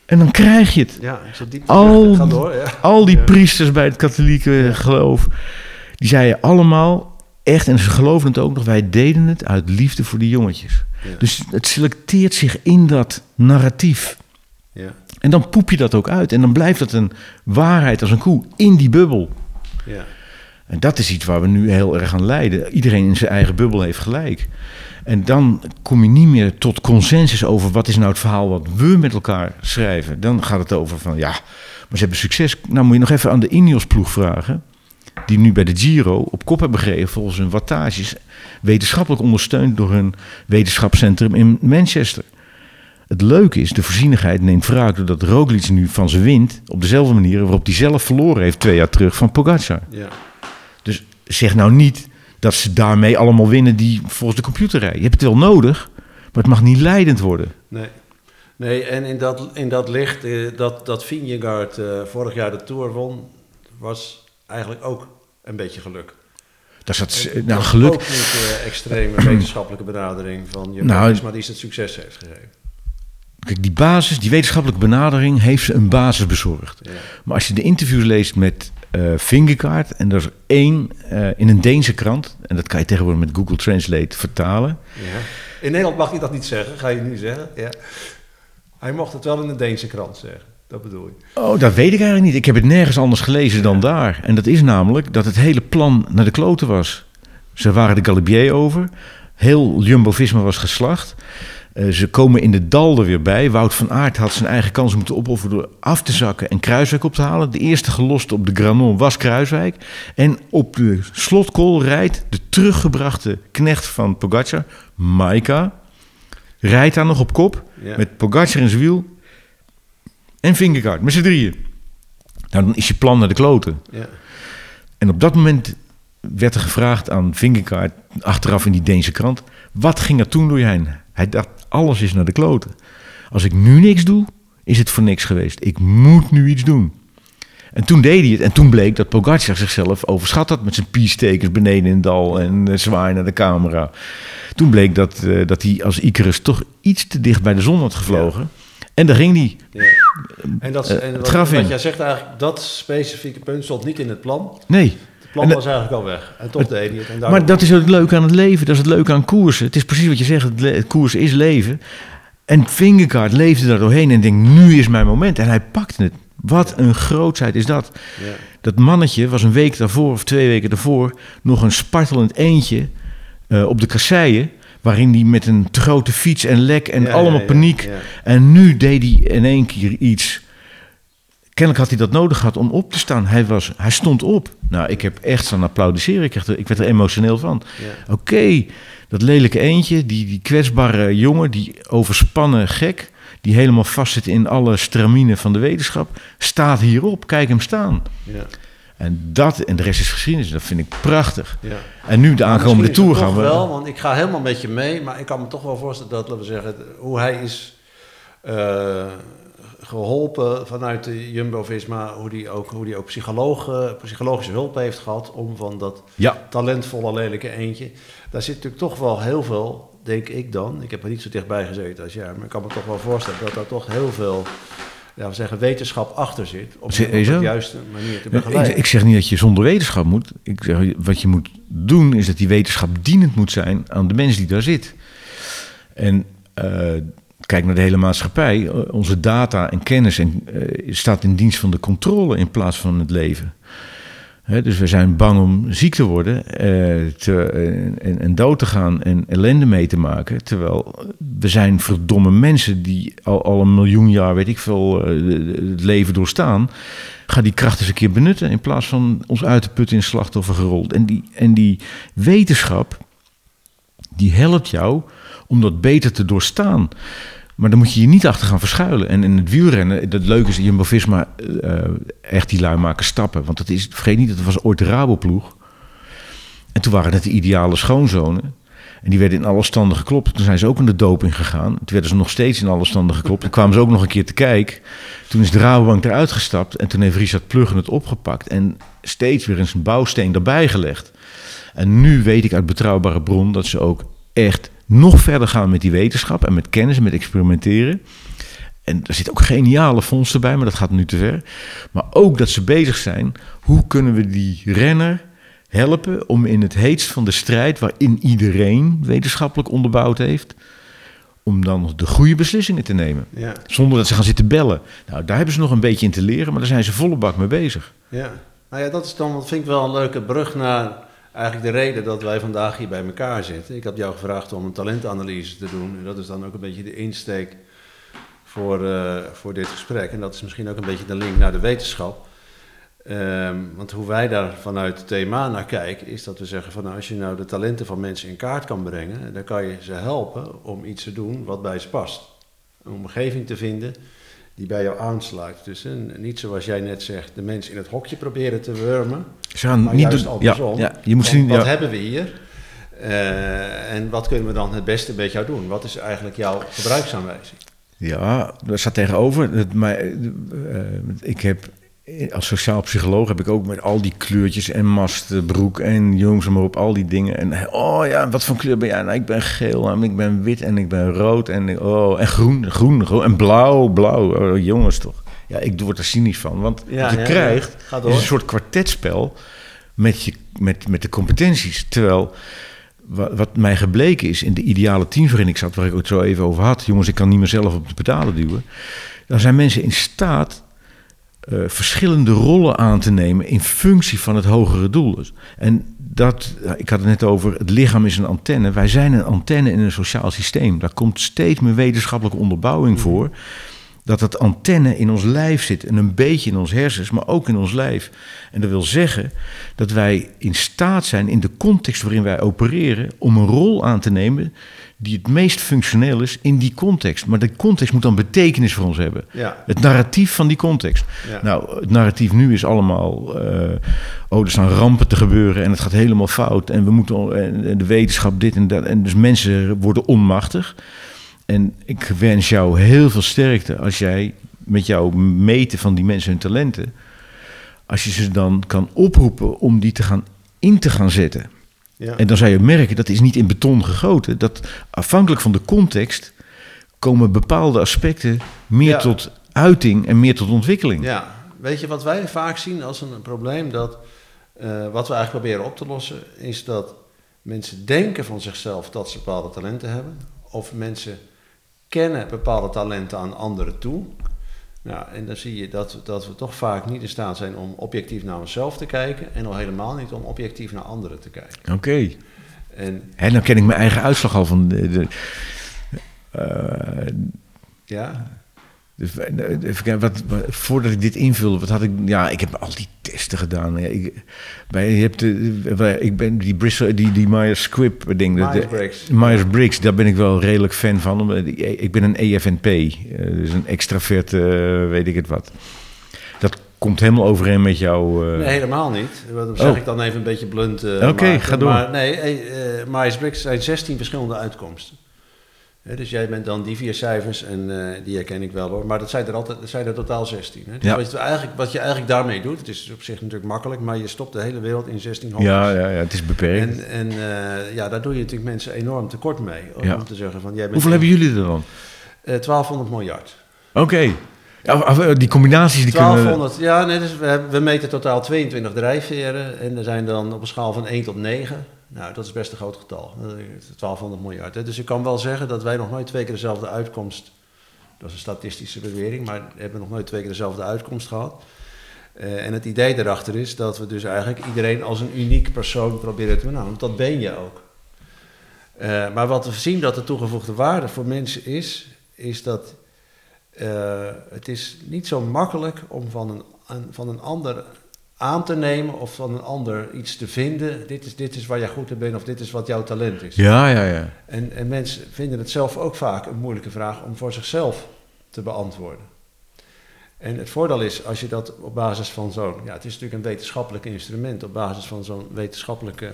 en dan krijg je het. ja zit diep Al, door, ja. al die priesters bij het katholieke geloof, die zeiden allemaal echt, en ze geloven het ook nog, wij deden het uit liefde voor die jongetjes. Dus het selecteert zich in dat narratief. Ja, En dan poep je dat ook uit. En dan blijft het een waarheid als een koe in die bubbel. ja, En dat is iets waar we nu heel erg aan lijden. Iedereen in zijn eigen bubbel heeft gelijk. En dan kom je niet meer tot consensus over wat is nou het verhaal wat we met elkaar schrijven. Dan gaat het over van ja, maar ze hebben succes. Nou moet je nog even aan de Ineos-ploeg vragen. Die nu bij de Giro op kop hebben gereden volgens hun wattages. Wetenschappelijk ondersteund door hun wetenschapscentrum in Manchester. Het leuke is, de voorzienigheid neemt wraak doordat Roglic nu van zijn wint. Op dezelfde manier waarop hij zelf verloren heeft twee jaar terug van Pogacar. ja. Dus zeg nou niet dat ze daarmee allemaal winnen die volgens de computer rijden. Je hebt het wel nodig, maar het mag niet leidend worden. Nee. Nee, en in dat, in dat licht, eh, dat, dat Vingegaard eh, vorig jaar de Tour won, was eigenlijk ook een beetje geluk. Dat is dat, Het nou, geluk. Ook niet de extreme wetenschappelijke benadering van je Nou, maar die het succes heeft gegeven. Kijk, die basis, die wetenschappelijke benadering heeft ze een basis bezorgd. Ja. Maar als je de interviews leest met eh Vingegaard, en er is één eh, in een Deense krant, en dat kan je tegenwoordig met Google Translate vertalen. Ja. In Nederland mag hij dat niet zeggen, ga je nu zeggen. Ja. Hij mocht het wel in de Deense krant zeggen, dat bedoel je. Oh, dat weet ik eigenlijk niet. Ik heb het nergens anders gelezen dan daar. En dat is namelijk dat het hele plan naar de kloten was. Ze waren de Galibier over. Heel Jumbo-Visma was geslacht. Eh, ze komen in de dal er weer bij. Wout van Aert had zijn eigen kans moeten opofferen door af te zakken en Kruiswijk op te halen. De eerste geloste op de Granon was Kruiswijk. En op de slotkool rijdt de teruggebrachte knecht van Pogacar, Maika. Rijdt daar nog op kop Ja. met Pogacar in zijn wiel en Vingegaard, met z'n drieën. Nou, dan is je plan naar de kloten. Ja. En op dat moment werd er gevraagd aan Vingegaard, achteraf in die Deense krant, wat ging er toen door je heen? Hij dacht, alles is naar de kloten. Als ik nu niks doe, is het voor niks geweest. Ik moet nu iets doen. En toen deed hij het. En toen bleek dat Pogacar zichzelf overschat had met zijn piestekens beneden in het dal en uh, zwaaien naar de camera. Toen bleek dat, uh, dat hij als Icarus toch iets te dicht bij de zon had gevlogen. En daar ging hij. Ja. En, dat, Uh, en wat, jij zegt eigenlijk, dat specifieke punt stond niet in het plan. Nee. Het plan En was eigenlijk al weg. En toch Het- deed hij het. En Maar dat is het leuke aan het leven. Dat is het leuke aan koersen. Het is precies wat je zegt. Het, koers is leven. En Fingerkaart leefde daar doorheen en denkt, nu is mijn moment. En hij pakte het. Wat een grootheid is dat. Ja. Dat mannetje was een week daarvoor of twee weken daarvoor nog een spartelend eentje eh, op de kasseien. Waarin hij met een te grote fiets en lek en Ja, allemaal ja, paniek. En nu deed hij in één keer iets. Kennelijk had hij dat nodig gehad om op te staan. Hij, was, hij stond op. Nou, ik heb echt staan applaudisseren. Ik, er- ik werd er emotioneel van. Oké, dat lelijke eentje, die, die kwetsbare jongen, die overspannen gek, die helemaal vastzit in alle stramine van de wetenschap, staat hierop. Kijk hem staan. Ja. En dat, en de rest is geschiedenis, dat vind ik prachtig. Ja. En nu de aankomende tour gaan we. wel, want ik ga helemaal met je mee, maar ik kan me toch wel voorstellen dat, laten we zeggen, hoe hij is eh, geholpen vanuit de Jumbo-Visma, hoe die ook, hoe die ook psycholoog, psychologische hulp heeft gehad om van dat Ja, talentvolle lelijke eentje. Daar zit natuurlijk toch wel heel veel, denk ik dan. Ik heb er niet zo dichtbij gezeten als jij, maar ik kan me toch wel voorstellen dat daar toch heel veel, ja, we zeggen, wetenschap achter zit. Op de juiste manier te begeleiden. ik zeg niet dat je zonder wetenschap moet. Ik zeg, wat je moet doen, is dat die wetenschap dienend moet zijn aan de mens die daar zit. En eh, kijk naar de hele maatschappij. Eh, Onze data en kennis en, eh, staat in dienst van de controle in plaats van het leven. Dus we zijn bang om ziek te worden eh, te, en, en dood te gaan en ellende mee te maken. Terwijl we zijn verdomme mensen die al, al een miljoen jaar, weet ik veel, eh, het leven doorstaan. Ga die kracht eens een keer benutten in plaats van ons uit te putten in slachtoffer gerold. En die, en die wetenschap, die helpt jou om dat beter te doorstaan. Maar dan moet je je niet achter gaan verschuilen. En in het wielrennen, dat leuke is, Jumbo-Visma, eh, echt die lui maken stappen. Want dat is, vergeet niet, dat was ooit de Raboploeg. En toen waren het de ideale schoonzonen. En die werden in alle standen geklopt. Toen zijn ze ook in de doping gegaan. Toen werden ze nog steeds in alle standen geklopt. Toen kwamen ze ook nog een keer te kijken. Toen is de Rabobank eruit gestapt. En toen heeft Richard Pluggen het opgepakt. En steeds weer eens een bouwsteen erbij gelegd. En nu weet ik uit betrouwbare bron dat ze ook echt nog verder gaan met die wetenschap en met kennis en met experimenteren. En er zitten ook geniale fondsen bij, maar dat gaat nu te ver. Maar ook dat ze bezig zijn, hoe kunnen we die renner helpen om in het heetst van de strijd, waarin iedereen wetenschappelijk onderbouwd heeft, om dan de goede beslissingen te nemen. Ja, Zonder dat ze gaan zitten bellen. Nou, daar hebben ze nog een beetje in te leren, maar daar zijn ze volle bak mee bezig. ja. Nou ja, dat is dan, dat vind ik wel een leuke brug naar eigenlijk de reden dat wij vandaag hier bij elkaar zitten. Ik had jou gevraagd om een talentanalyse te doen. En dat is dan ook een beetje de insteek voor, eh, voor dit gesprek. En dat is misschien ook een beetje de link naar de wetenschap. Ehm, want hoe wij daar vanuit het thema naar kijken, is dat we zeggen van nou, als je nou de talenten van mensen in kaart kan brengen, dan kan je ze helpen om iets te doen wat bij ze past. Een omgeving te vinden die bij jou aansluit. Dus niet zoals jij net zegt, de mensen in het hokje proberen te wurmen. Ze gaan Maar niet juist doen- andersom. Ja, ja, je moet niet. wat hebben we hier? Eh, en wat kunnen we dan het beste met jou doen? Wat is eigenlijk jouw gebruiksaanwijzing? Ja, daar staat tegenover. Het, maar, eh, ik heb als sociaal psycholoog heb ik ook met al die kleurtjes en mastbroek en jongens maar op al die dingen. En oh ja, wat voor kleur ben jij? Nou, ik ben geel en ik ben wit en ik ben rood en, oh, en groen, groen, groen en blauw, blauw. Oh, jongens toch. Ja, ik word er cynisch van. Want Ja, wat je ja, krijgt ja. Is een soort kwartetspel met, je, met, met de competenties. Terwijl wa- wat mij gebleken is in de ideale ik zat, waar ik het zo even over had. Jongens, ik kan niet meer zelf op de pedalen duwen. Dan zijn mensen in staat eh, verschillende rollen aan te nemen in functie van het hogere doel. Dus. En dat, ik had het net over, het lichaam is een antenne. Wij zijn een antenne in een sociaal systeem. Daar komt steeds meer wetenschappelijke onderbouwing voor. Dat dat antenne in ons lijf zit. En een beetje in ons hersens, maar ook in ons lijf. En dat wil zeggen dat wij in staat zijn in de context waarin wij opereren. om een rol aan te nemen die het meest functioneel is in die context. Maar die context moet dan betekenis voor ons hebben. Ja, Het narratief van die context. Ja. Nou, het narratief nu is allemaal. eh, oh, er staan rampen te gebeuren en het gaat helemaal fout. En we moeten. En de wetenschap dit en dat. En dus mensen worden onmachtig. En ik wens jou heel veel sterkte als jij met jouw meten van die mensen hun talenten. Als je ze dan kan oproepen om die te gaan in te gaan zetten. ja. En dan zou je merken, dat is niet in beton gegoten. Dat afhankelijk van de context komen bepaalde aspecten meer Ja. tot uiting en meer tot ontwikkeling. ja. Weet je wat wij vaak zien als een probleem? Dat, eh, wat we eigenlijk proberen op te lossen, is dat mensen denken van zichzelf dat ze bepaalde talenten hebben. Of mensen kennen bepaalde talenten aan anderen toe. Nou, en dan zie je dat, dat we toch vaak niet in staat zijn om objectief naar onszelf te kijken. En al helemaal niet om objectief naar anderen te kijken. Oké. En En dan ken ik mijn eigen uitslag al van de... de eh, ja, Dus, eh, even kijken, wat, wat- voordat ik dit invulde, wat had ik... Ja, ik heb al die testen gedaan. Ja, ik, bij, je hebt de, bij- ik ben die Bristol, die, die Myers-Squibb ding. Myers-Briggs. Myers-Briggs, daar ben ik wel redelijk fan van. omdat Ik, ik ben een EFNP, eh, dus een extravert, eh, weet ik het wat. Dat komt helemaal overeen met jou. eh, nee, helemaal niet. Dat zeg Oh. ik dan even een beetje blunt. eh, Oké, ga door. Maar nee, eh, Myers-Briggs zijn 16 verschillende uitkomsten. Dus jij bent dan die vier cijfers en eh, die herken ik wel hoor. Maar dat zijn er, altijd, dat zijn er totaal 16. Hè. Dus Ja. wat, je eigenlijk, wat je eigenlijk daarmee doet, het is op zich natuurlijk makkelijk, maar je stopt de hele wereld in 16 hokjes. ja, ja, ja, het is beperkt. En, en eh, ja, daar doe je natuurlijk mensen enorm tekort mee. Om, Ja. te zeggen van jij bent. Hoeveel hebben jullie er dan? Eh, 1200 miljard. Oké. Ja, die combinaties die kunnen... 1200, ja, nee, dus we, hebben- we meten totaal 22 drijfveren. En er zijn dan op een schaal van 1 tot 9. Nou, dat is best een groot getal. Dat is 1200 miljard. Hè. Dus ik kan wel zeggen dat wij nog nooit twee keer dezelfde uitkomst. Dat is een statistische bewering, maar we hebben nog nooit twee keer dezelfde uitkomst gehad. Eh, en het idee daarachter is dat we dus eigenlijk iedereen als een uniek persoon proberen te benaderen. Want dat ben je ook. Eh, maar wat we zien dat de toegevoegde waarde voor mensen is, is dat eh, het is niet zo makkelijk om van een- van een ander aan te nemen of van een ander iets te vinden. Dit is, dit is waar jij goed in bent of dit is wat jouw talent is. Ja, ja, ja. En, en mensen vinden het zelf ook vaak een moeilijke vraag om voor zichzelf te beantwoorden. En het voordeel is, als je dat op basis van zo'n, ja, het is natuurlijk een wetenschappelijk instrument, op basis van zo'n wetenschappelijke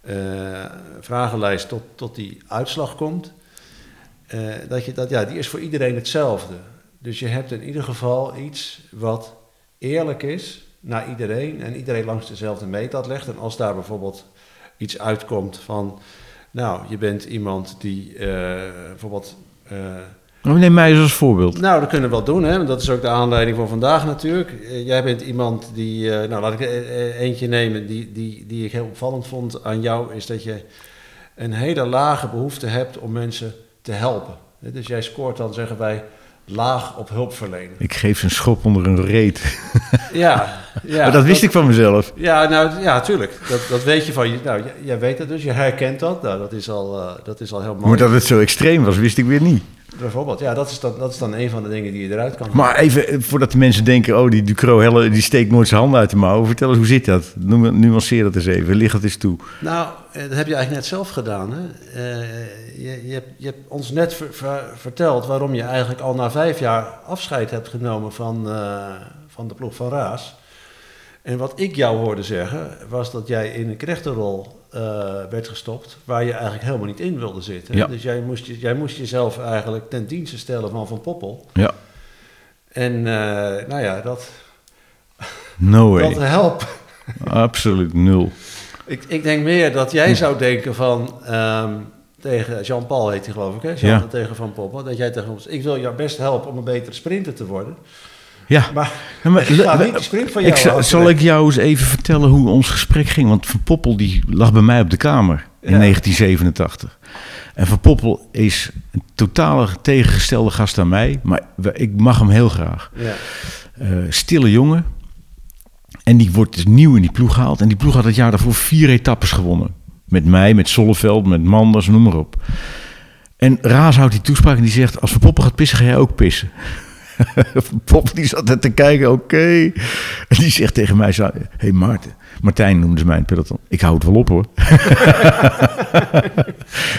eh, vragenlijst tot, tot die uitslag komt, eh, dat je dat, ja, die is voor iedereen hetzelfde. Dus je hebt in ieder geval iets wat eerlijk is naar iedereen en iedereen langs dezelfde meetlat legt. En als daar bijvoorbeeld iets uitkomt van, nou, je bent iemand die eh, bijvoorbeeld. eh, Neem mij eens als voorbeeld. nou, dat kunnen we wel doen, hè? dat is ook de aanleiding voor vandaag natuurlijk. Eh, jij bent iemand die, nou laat ik eentje nemen, die, die, die ik heel opvallend vond aan jou, is dat je een hele lage behoefte hebt om mensen te helpen. Dus jij scoort dan, zeggen wij, laag op hulpverlening. Ik geef ze een schop onder een reet. Ja, ja maar dat wist ik van mezelf. Ja, nou ja, tuurlijk. Dat, dat weet je van je. Nou, jij, weet het dus, je herkent dat. Nou, dat is al, eh, dat is al heel mooi. Maar dat het zo extreem was, wist ik weer niet. Bijvoorbeeld, ja, dat is, dan, dat is dan een van de dingen die je eruit kan Maar even, eh, voordat de mensen denken... oh, die Ducro Helle, die steekt nooit zijn handen uit de mouw. Vertel eens, hoe zit dat? Nu- Nuanceer dat eens even. Lig het eens toe. Nou, eh, dat heb je eigenlijk net zelf gedaan. Hè? Eh, je, je, hebt, je hebt ons net ver- ver- verteld waarom je eigenlijk al na vijf jaar afscheid hebt genomen van, van de ploeg van Raas. En wat ik jou hoorde zeggen, was dat jij in een krechtenrol werd gestopt waar je eigenlijk helemaal niet in wilde zitten. Ja. Dus jij moest, je, jij moest jezelf eigenlijk ten dienste stellen van Van Poppel. Ja. En eh, nou ja, dat, No way. dat helpt. Absoluut nul. Ik, ik denk meer dat jij zou denken van... ehm, tegen Jean-Paul heet hij geloof ik, hè? Jean, Ja. Tegen Van Poppen. Dat jij tegen ons... Ik wil jou best helpen om een betere sprinter te worden. Ja. Maar Ja, maar ik ga le- niet die sprint van ik jou zal, zal ik jou eens even vertellen hoe ons gesprek ging? Want Van Poppel die lag bij mij op de kamer in Ja. 1987. En Van Poppel is een totale tegengestelde gast aan mij. Maar ik mag hem heel graag. Ja. Eh, stille jongen. En die wordt dus nieuw in die ploeg gehaald. En die ploeg had het jaar daarvoor vier etappes gewonnen. Met mij, met Solleveld, met Manders, noem maar op. En Raas houdt die toespraak en die zegt... als Van Poppel gaat pissen, ga jij ook pissen. Poppel die zat er te kijken, oké. En die zegt tegen mij... Hé hey Maarten, Martijn noemde ze mij het peloton. Ik hou het wel op hoor.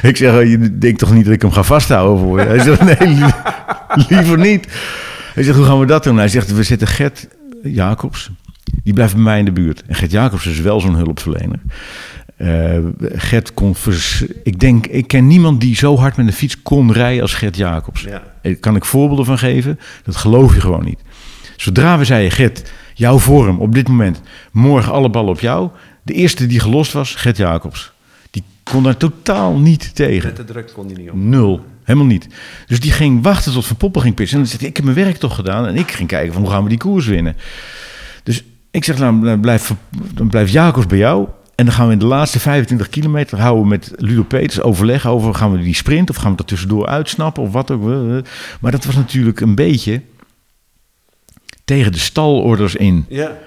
ik zeg, oh, je denkt toch niet dat ik hem ga vasthouden voor? Hij zegt, nee, li- liever niet. Hij zegt, hoe gaan we dat doen? Hij zegt, we zetten Gert Jacobs. Die blijft bij mij in de buurt. En Gert Jacobs is wel zo'n hulpverlener. Eh, Gert kon... vers- ik denk, ik ken niemand die zo hard met een fiets kon rijden als Gert Jacobs. Ja. Daar kan ik voorbeelden van geven. Dat geloof je gewoon niet. Zodra we zeiden, Gert, jouw vorm op dit moment, morgen alle ballen op jou. De eerste die gelost was, Gert Jacobs. Die kon daar totaal niet tegen. Met de druk kon hij niet op. Nul. Helemaal niet. Dus die ging wachten tot Van Poppel ging pissen. En dan zegt hij, ik heb mijn werk toch gedaan. En ik ging kijken van hoe gaan we die koers winnen. Dus ik zeg, nou, dan blijft, dan blijft Jacobs bij jou. En dan gaan we in de laatste 25 kilometer houden we met Ludo Peters overleg over... gaan we die sprint of gaan we dat tussendoor uitsnappen of wat ook. Maar dat was natuurlijk een beetje tegen de stalorders in. Ja.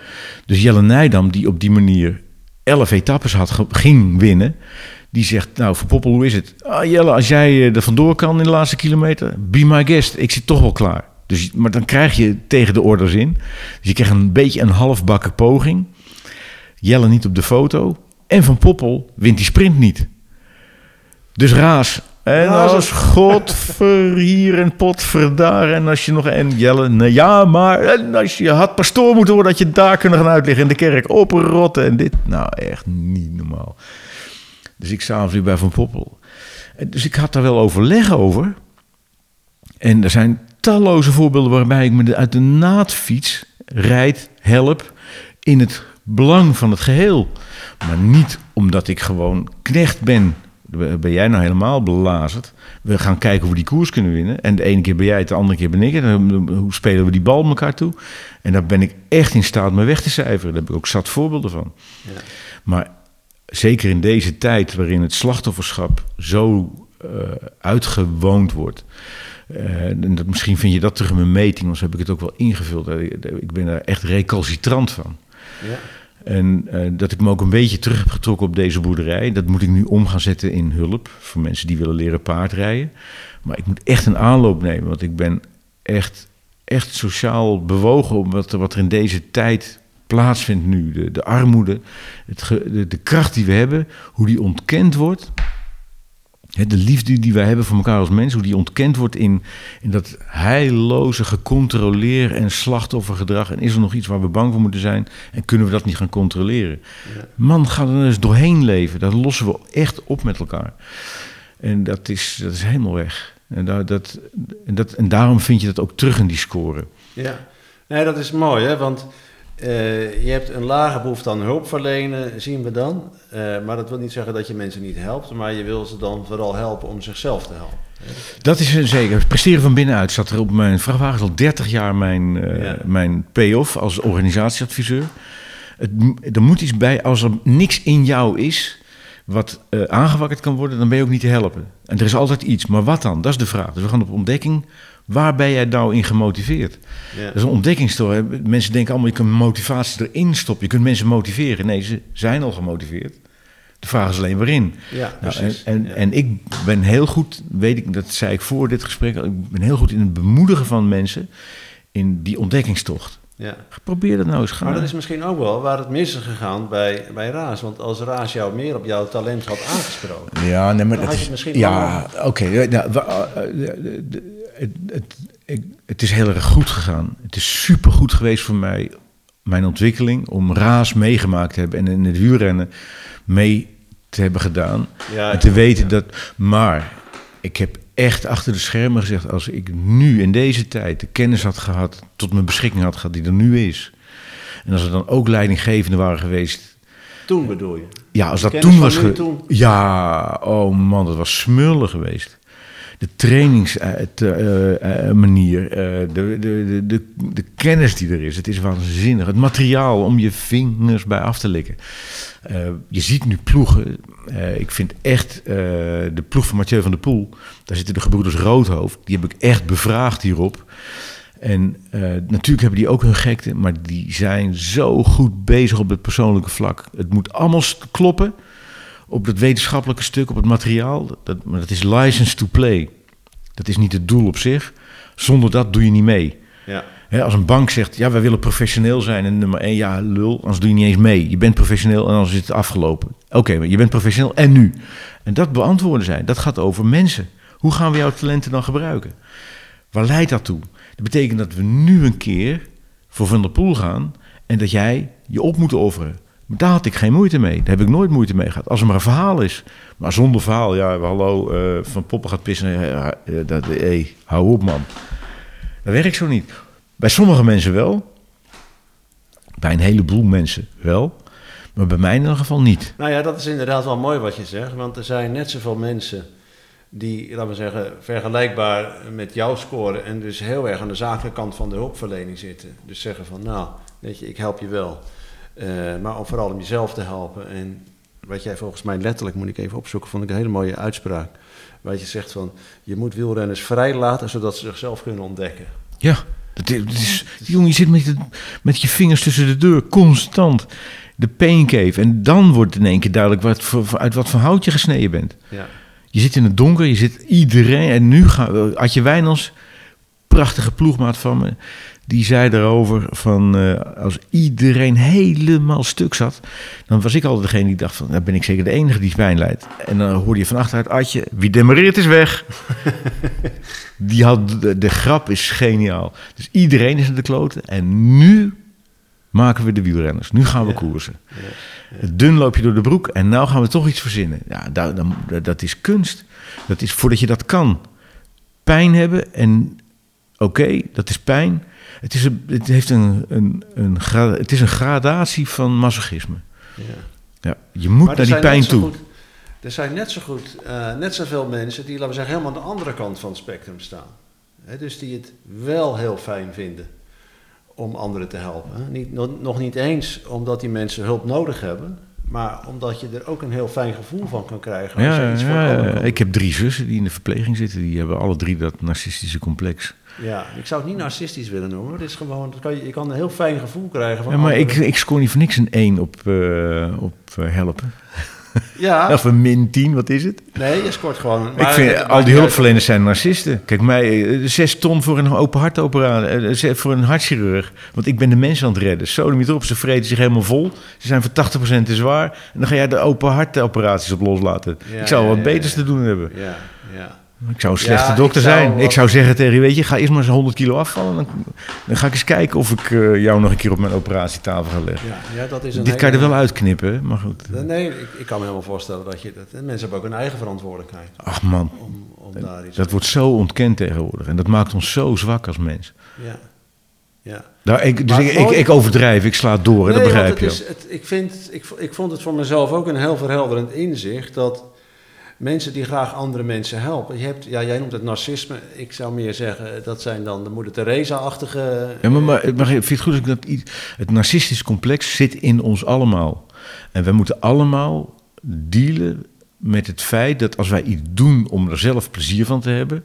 Dus Jelle Nijdam, die op die manier 11 etappes had, ging winnen... die zegt, nou, voor Poppel, hoe is het? Ah, Jelle, als jij eh, er vandoor kan in de laatste kilometer... be my guest, ik zit toch wel klaar. Dus, maar dan krijg je tegen de orders in. Dus je krijgt een beetje een halfbakken poging... Jelle niet op de foto. En Van Poppel wint die sprint niet. Dus Raas. En Raas als godver hier en potver daar. En als je nog... En Jelle, nou ja, maar... En als je had pastoor moeten worden... dat je daar kunnen gaan uitleggen in de kerk. Oprotten en dit. Nou, echt niet normaal. Dus ik s'avonds weer bij Van Poppel. Dus ik had daar wel overleg over. En er zijn talloze voorbeelden waarbij ik me uit de naadfiets rijd, help in het belang van het geheel. Maar niet omdat ik gewoon knecht ben. Ben jij nou helemaal belazerd? We gaan kijken hoe we die koers kunnen winnen. En de ene keer ben jij het, de andere keer ben ik het. Hoe spelen we die bal elkaar toe? En daar ben ik echt in staat me weg te cijferen. Daar heb ik ook zat voorbeelden van. Ja. Maar zeker in deze tijd waarin het slachtofferschap zo eh, uitgewoond wordt. eh, en dat, misschien vind je dat terug in mijn meting, anders heb ik het ook wel ingevuld. Ik ben daar echt recalcitrant van. Ja. En eh, dat ik me ook een beetje terug heb getrokken op deze boerderij. Dat moet ik nu om gaan zetten in hulp. Voor mensen die willen leren paardrijden. Maar ik moet echt een aanloop nemen. Want ik ben echt, echt sociaal bewogen op wat, er- in deze tijd plaatsvindt nu. De, de armoede, de, de kracht die we hebben, hoe die ontkend wordt. De liefde die wij hebben voor elkaar als mens, hoe die ontkend wordt in, in dat heilloze gecontroleer en slachtoffergedrag. En is er nog iets waar we bang voor moeten zijn? En kunnen we dat niet gaan controleren? Man, ga er eens doorheen leven. Dat lossen we echt op met elkaar. En dat is, dat is helemaal weg. En, daar, dat, en, dat, en daarom vind je dat ook terug in die score. Ja, nee, dat is mooi, hè? want eh, je hebt een lage behoefte aan hulp verlenen, zien we dan. Eh, maar dat wil niet zeggen dat je mensen niet helpt, maar je wil ze dan vooral helpen om zichzelf te helpen. Dat is een zeker. Presteren van binnenuit zat er op mijn vrachtwagen al 30 jaar mijn, eh, Ja. mijn payoff als organisatieadviseur. Het, er moet iets bij, als er niks in jou is wat eh, aangewakkerd kan worden, dan ben je ook niet te helpen. En er is altijd iets, maar wat dan? Dat is de vraag. Dus we gaan op ontdekking. Waar ben jij nou in gemotiveerd? Ja. Dat is een ontdekkingstocht. Mensen denken allemaal, je kunt motivatie erin stoppen. Je kunt mensen motiveren. Nee, ze zijn al gemotiveerd. De vraag is alleen waarin. Ja, Nou, en, en, Ja. en ik ben heel goed, weet ik, dat zei ik voor dit gesprek, ik ben heel goed in het bemoedigen van mensen in die ontdekkingstocht. ja. Probeer dat nou eens gaan. Maar dat is misschien ook wel waar het mis is gegaan bij, bij Raas. Want als Raas jou meer op jouw talent had aangesproken. Ja, nee, maar Dan dat had je is, het misschien ja, oké. ja, wa- eh, de- het, het, ik- het is heel erg goed gegaan. Het is super goed geweest voor mij, mijn ontwikkeling, om Raas meegemaakt te hebben en in het wielrennen mee te hebben gedaan. Ja, en te weten dat. Maar ik heb echt achter de schermen gezegd: als ik nu in deze tijd de kennis had gehad, tot mijn beschikking had gehad, die er nu is. En als er dan ook leidinggevenden waren geweest Toen bedoel je. ja, als dat toen was nu ge- toen. Ja, oh man, dat was smullen geweest. De trainingsmanier, de, de, de, de, de kennis die er is, het is waanzinnig. Het materiaal om je vingers bij af te likken. Eh, je ziet nu ploegen. eh, ik vind echt eh, de ploeg van Mathieu van der Poel. Daar zitten de gebroeders Roodhoofd. Die heb ik echt bevraagd hierop. En eh, natuurlijk hebben die ook hun gekte, maar die zijn zo goed bezig op het persoonlijke vlak. Het moet allemaal kloppen op dat wetenschappelijke stuk, op het materiaal. Dat, maar dat is license to play. Dat is niet het doel op zich. Zonder dat doe je niet mee. Ja. Als een bank zegt, ja, wij willen professioneel zijn en nummer één, ja, lul, anders doe je niet eens mee. Je bent professioneel en anders is het afgelopen. Oké, maar je bent professioneel en nu? En dat beantwoorden zij, dat gaat over mensen. Hoe gaan we jouw talenten dan gebruiken? Waar leidt dat toe? Dat betekent dat we nu een keer voor Van der Poel gaan en dat jij je op moet offeren. Daar had ik geen moeite mee. Daar heb ik nooit moeite mee gehad. Als er maar een verhaal is. Maar zonder verhaal, ja, hallo, eh, Van Poppen gaat pissen. Ja, eh, dat, hey, hou op man. Dat werkt zo niet. Bij sommige mensen wel. Bij een heleboel mensen wel. Maar bij mij in ieder geval niet. Nou ja, dat is inderdaad wel mooi wat je zegt. Want er zijn net zoveel mensen die, laten we zeggen, vergelijkbaar met jou scoren. En dus heel erg aan de zakelijke kant van de hulpverlening zitten. Dus zeggen van, nou, weet je, ik help je wel. Eh, maar om vooral om jezelf te helpen. En wat jij volgens mij letterlijk, moet ik even opzoeken, vond ik een hele mooie uitspraak. Waar je zegt van, je moet wielrenners vrij laten, zodat ze zichzelf kunnen ontdekken. Ja, dat is, is- jongen, je zit met, je- met je vingers tussen de deur, constant. De pain cave. En dan wordt in één keer duidelijk wat voor, uit wat voor hout je gesneden bent. Ja. Je zit in het donker, je zit iedereen. En nu gaan we. Adje Wijnals, prachtige ploegmaat van me. Die zei erover van eh, als iedereen helemaal stuk zat, dan was ik altijd degene die dacht van, dan ben ik zeker de enige die pijn leidt. En dan hoorde je van achteruit Adje, wie demareert is weg. die had, de, de grap is geniaal. Dus iedereen is in de kloten en nu maken we de wielrenners. Nu gaan we Ja. koersen. Dun loop je door de broek en nou gaan we toch iets verzinnen. Ja, daar- dan, dat is kunst. Dat is voordat je dat kan. Pijn hebben en oké, dat is pijn. Het is een, het heeft een, een, een, gra- het is een gradatie van masochisme. Ja. Ja, je moet Maar naar die pijn toe. goed- er zijn net zo goed, eh, net zoveel mensen die, laten we zeggen, helemaal aan de andere kant van het spectrum staan. Dus die het wel heel fijn vinden om anderen te helpen. Niet, nog, niet eens omdat die mensen hulp nodig hebben, maar omdat je er ook een heel fijn gevoel van kan krijgen. Als Ja, iets voor ja, ik heb drie zussen die in de verpleging zitten. Die hebben alle drie dat narcistische complex. Ja, ik zou het niet narcistisch willen noemen. Het is gewoon, dat kan je, je kan een heel fijn gevoel krijgen van Ja, maar ik, anderen. ik scoor niet voor niks een 1 op, eh, op eh, helpen. Ja, Of een min 10, wat is het? nee, je scoort gewoon. ik vind, het al die hulpverleners zijn narcisten. Kijk, mij, eh, zes ton voor een open hartoperatie, zes voor een hartchirurg. Want ik ben de mensen aan het redden. Zo niet op, ze vreten zich helemaal vol. Ze zijn voor 80% te zwaar. En dan ga jij de open hartoperaties op loslaten. Ja, ik zou ja, wat ja, beters ja. te doen hebben. Ja, ja. Ik zou een slechte Ja, dokter zijn. Ik zou zeggen tegen je, weet je, ga eerst maar eens 100 kilo afvallen. Dan, dan ga ik eens kijken of ik eh, jou nog een keer op mijn operatietafel ga leggen. Ja, ja, dat is een Dit kan je er wel uitknippen, maar goed. Nee, ik, ik kan me helemaal voorstellen dat je dat. en Mensen hebben ook een eigen verantwoordelijkheid Ach man, om, om daar iets. dat wordt zo ontkend tegenwoordig. En dat maakt ons zo zwak als mens. Ja. Ja. Nou, ik, dus ik, ik, overdrijf, ik sla door, dat Nee, begrijp je. het is, het, ik, vind, ik, ik vond het voor mezelf ook een heel verhelderend inzicht dat mensen die graag andere mensen helpen. Je hebt, ja, jij noemt het narcisme. Ik zou meer zeggen, dat zijn dan de moeder Teresa-achtige. Ja, maar, maar, maar vind je het goed ik dat iets... Het narcistisch complex zit in ons allemaal. En we moeten allemaal dealen met het feit dat als wij iets doen om er zelf plezier van te hebben...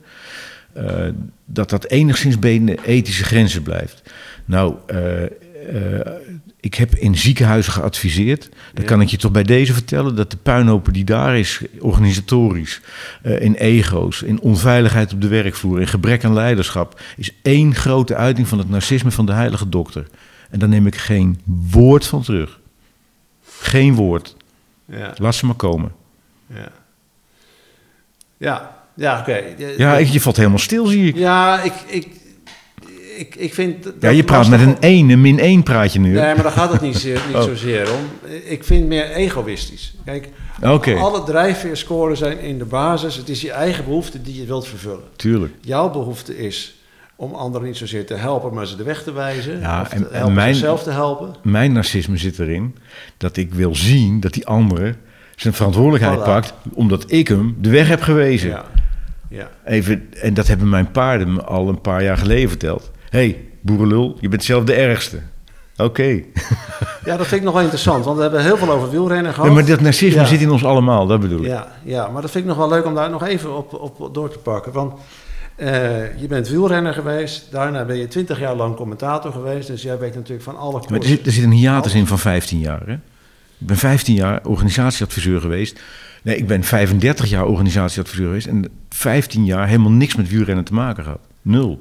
eh, dat dat enigszins binnen ethische grenzen blijft. Nou, eh, eh, ik heb in ziekenhuizen geadviseerd. Dan Ja. kan ik je toch bij deze vertellen dat de puinhopen die daar is, organisatorisch, eh, in ego's, in onveiligheid op de werkvloer, in gebrek aan leiderschap, is één grote uiting van het narcisme van de heilige dokter. En daar neem ik geen woord van terug. Geen woord. Ja, Laat ze maar komen. ja. Ja, ja oké. Ja, ik, je valt helemaal stil, zie ik. Ja, ik, ik, ik, ik vind... dat Ja, je praat met een 1, een min 1 praat je nu. Nee, maar daar gaat het niet, zeer, niet Oh. zozeer om. Ik vind meer egoïstisch. Kijk, Oké, alle drijfveerscoren zijn in de basis. Het is je eigen behoefte die je wilt vervullen. tuurlijk. Jouw behoefte is om anderen niet zozeer te helpen, maar ze de weg te wijzen. Ja, of en- en mijn- zichzelf te helpen. Mijn narcisme zit erin dat ik wil zien dat die andere zijn verantwoordelijkheid Voilà. pakt, omdat ik hem de weg heb gewezen. Ja. Ja. Even, en dat hebben mijn paarden me al een paar jaar geleden verteld. Hé, hey, boerenlul, je bent zelf de ergste. Oké. ja, dat vind ik nog wel interessant, want we hebben heel veel over wielrennen gehad. Ja, maar dat narcisme Ja. zit in ons allemaal, dat bedoel ik. Ja, ja, maar dat vind ik nog wel leuk om daar nog even op, op door te pakken. Want eh, je bent wielrenner geweest, daarna ben je twintig jaar lang commentator geweest. Dus jij weet natuurlijk van alle Maar er koersen. zit, er zit een hiatus in van 15 jaar. Hè? Ik ben 15 jaar organisatieadviseur geweest. Nee, ik ben 35 jaar organisatieadviseur geweest. En 15 jaar helemaal niks met wielrennen te maken gehad. Nul.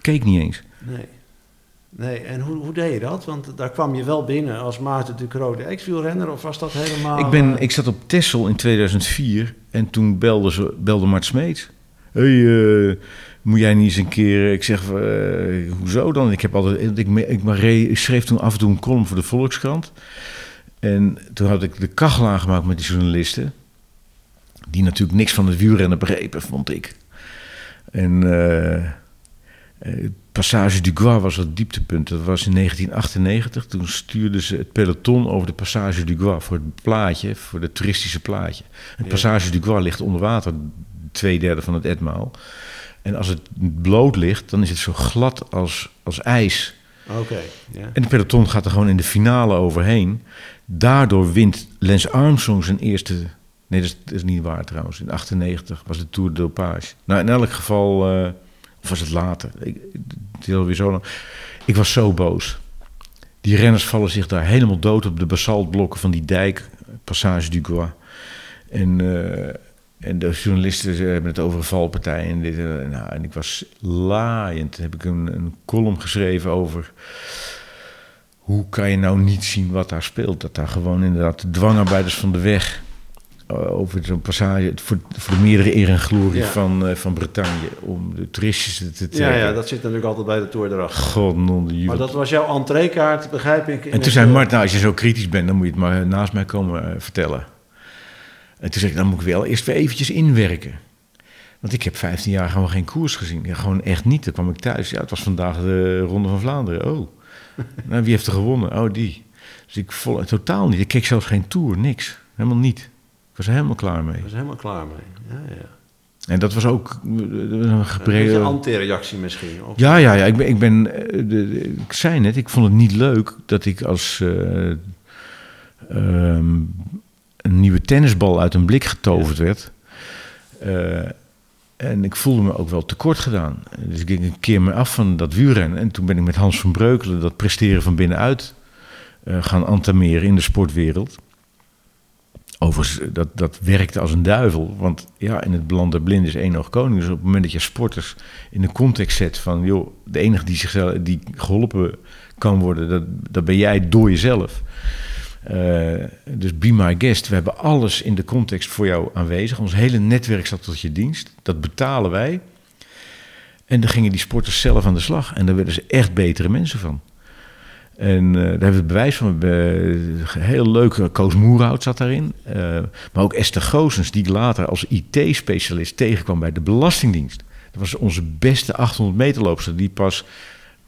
Keek niet eens. Nee. Nee, en hoe, hoe deed je dat? Want daar kwam je wel binnen als Maarten de ex-wielrenner, of was dat helemaal... Ik, ben, eh, ik zat op Texel in 2004 en toen belde, ze, belde Mart Smeets. hey, eh, moet jij niet eens een keer... Ik zeg, eh, hoezo dan? Ik, heb altijd, ik, ik, ik schreef toen af en toe een column voor de Volkskrant. En toen had ik de kachel aangemaakt met die journalisten. Die natuurlijk niks van het wielrennen begrepen, vond ik. En Passage du Gois was het dieptepunt. Dat was in 1998. Toen stuurden ze het peloton over de Passage du Gois voor het plaatje, voor het toeristische plaatje. Het Ja. Passage du Gois ligt onder water, twee derde van het etmaal. En als het bloot ligt, dan is het zo glad als, als ijs. Oké. En de peloton gaat er gewoon in de finale overheen. Daardoor wint Lance Armstrong zijn eerste... Nee, dat is, dat is niet waar trouwens. In 98 was de Tour de Dopage. Nou, in elk geval... eh, was het later? Ik, het is alweer zo lang. Ik was zo boos. Die renners vallen zich daar helemaal dood op de basaltblokken van die dijk. Passage du. En, eh, en de journalisten hebben het over een valpartij. En, dit, eh, nou, en ik was laaiend. Heb ik een, een column geschreven over... Hoe kan je nou niet zien wat daar speelt? Dat daar gewoon inderdaad de dwangarbeiders van de weg... eh, over zo'n passage... Voor, voor de meerdere eer en glorie Ja. van, eh, van Bretagne... om de toeristjes te Ja, trekken. ja, dat zit natuurlijk altijd bij de Tour erachter. God, non de Maar dat was jouw entreekaart, begrijp ik. En toen zei Mart, nou, als je zo kritisch bent, dan moet je het maar naast mij komen eh, vertellen. En toen zei ik, dan moet ik wel eerst weer eventjes inwerken. Want ik heb 15 jaar gewoon geen koers gezien. Ja, gewoon echt niet. Dan kwam ik thuis. Ja, het was vandaag de Ronde van Vlaanderen. Oh, nou, wie heeft er gewonnen? Oh, die. Dus ik vol, totaal niet. Ik keek zelfs geen Tour, niks. Helemaal niet. Was er helemaal klaar mee. Was helemaal klaar mee. Ja, ja. En dat was ook eh, een Een gebreken. beetje anti-reactie misschien. Of, Ja, ja, ja. Ik ben, ik, ben eh, de, ik zei net, ik vond het niet leuk dat ik als eh, ehm, een nieuwe tennisbal uit een blik getoverd werd. En ik voelde me ook wel tekort gedaan. Dus ik ging een keer me af van dat wielrennen. En toen ben ik met Hans van Breukelen dat presteren van binnenuit gaan antameren in de sportwereld. Overigens, dat, dat werkte als een duivel. Want ja, in het beland der is één oog koning. Dus op het moment dat je sporters in de context zet van... joh, de enige die, zichzelf, die geholpen kan worden, dat, dat ben jij door jezelf. Eh, dus be my guest. We hebben alles in de context voor jou aanwezig. Ons hele netwerk staat tot je dienst. Dat betalen wij. En dan gingen die sporters zelf aan de slag. En daar werden ze echt betere mensen van. En eh, daar hebben we het bewijs van. Eh, heel leuk, Koos Moerhout zat daarin. Eh, maar ook Esther Goosens, die later als IT-specialist tegenkwam bij de Belastingdienst. Dat was onze beste 800 meter loopster, die pas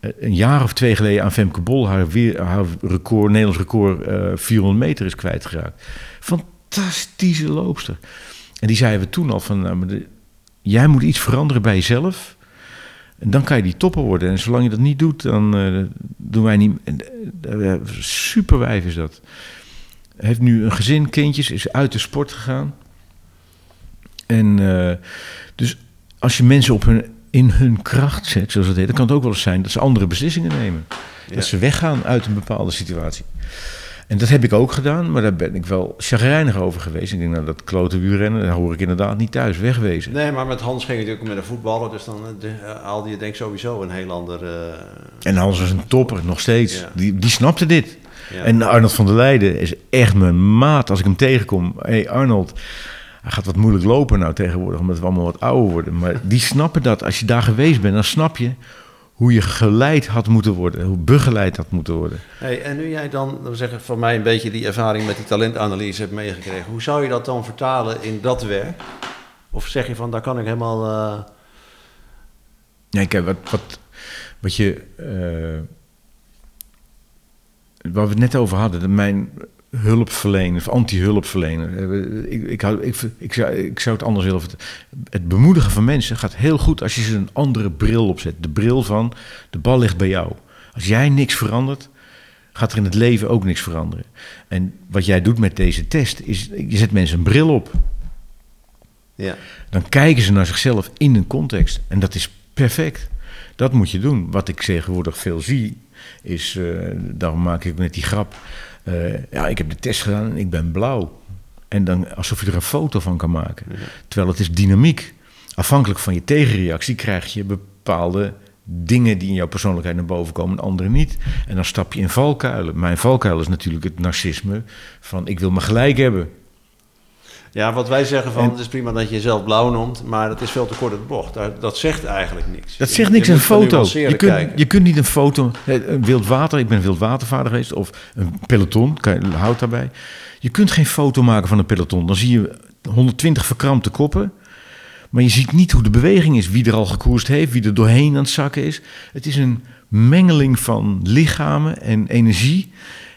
eh, een jaar of twee geleden aan Femke Bol haar, weer, haar record, Nederlands record eh 400 meter is kwijtgeraakt. Fantastische loopster. En die zeiden we toen al van, nou, jij moet iets veranderen bij jezelf. En dan kan je die topper worden. En zolang je dat niet doet, dan eh, doen wij niet. en, eh, super wijf is dat. Heeft nu een gezin, kindjes, is uit de sport gegaan. En dus als je mensen op hun, in hun kracht zet, zoals het heet, dan kan het ook wel eens zijn dat ze andere beslissingen nemen. Ja. Dat ze weggaan uit een bepaalde situatie. En dat heb ik ook gedaan, maar daar ben ik wel chagrijnig over geweest. Ik denk, nou, dat klote wielrennen, daar hoor ik inderdaad niet thuis, wegwezen. Nee, maar met Hans ging het natuurlijk met een voetballer. Dus dan eh, de, eh, haalde je denk ik sowieso een heel ander... eh, En Hans was een topper, nog steeds. Ja. Die, die snapte dit. ja. En Arnold van der Leijden is echt mijn maat. Als ik hem tegenkom, hé hey Arnold, hij gaat wat moeilijk lopen nou tegenwoordig, omdat we allemaal wat ouder worden. Maar die snappen dat. Als je daar geweest bent, dan snap je hoe je geleid had moeten worden, hoe begeleid had moeten worden. Hey, en nu jij dan, we zeggen, van mij een beetje die ervaring met die talentanalyse hebt meegekregen. Hoe zou je dat dan vertalen in dat werk? Of zeg je van, daar kan ik helemaal... eh, Nee, kijk, wat, wat, wat je. eh, waar we het net over hadden, mijn hulpverlener of anti-hulpverlener. eh, Ik, ik, hou- ik, ik, zou, ik zou het anders willen. Het bemoedigen van mensen gaat heel goed als je ze een andere bril opzet. De bril van de bal ligt bij jou. Als jij niks verandert, gaat er in het leven ook niks veranderen. En wat jij doet met deze test is, je zet mensen een bril op. ja. Dan kijken ze naar zichzelf in een context. En dat is perfect. Dat moet je doen. Wat ik tegenwoordig veel zie, is, eh, daarom maak ik net die grap. Eh, ja, ik heb de test gedaan en ik ben blauw. En dan alsof je er een foto van kan maken. Terwijl het is dynamiek. Afhankelijk van je tegenreactie krijg je bepaalde dingen die in jouw persoonlijkheid naar boven komen, en andere niet. En dan stap je in valkuilen. Mijn valkuil is natuurlijk het narcisme van ik wil me gelijk hebben. Ja, wat wij zeggen van, En- het is prima dat je jezelf blauw noemt, maar dat is veel te kort het bocht. Dat zegt eigenlijk niks. Dat zegt niks, moet een foto. Je kunt, kijken. je kunt niet een foto, eh, een wildwater, ik ben een wildwatervader geweest, of een peloton, kan houd daarbij. Je kunt geen foto maken van een peloton. Dan zie je 120 verkrampte koppen, maar je ziet niet hoe de beweging is, wie er al gekoerst heeft, wie er doorheen aan het zakken is. Het is een mengeling van lichamen en energie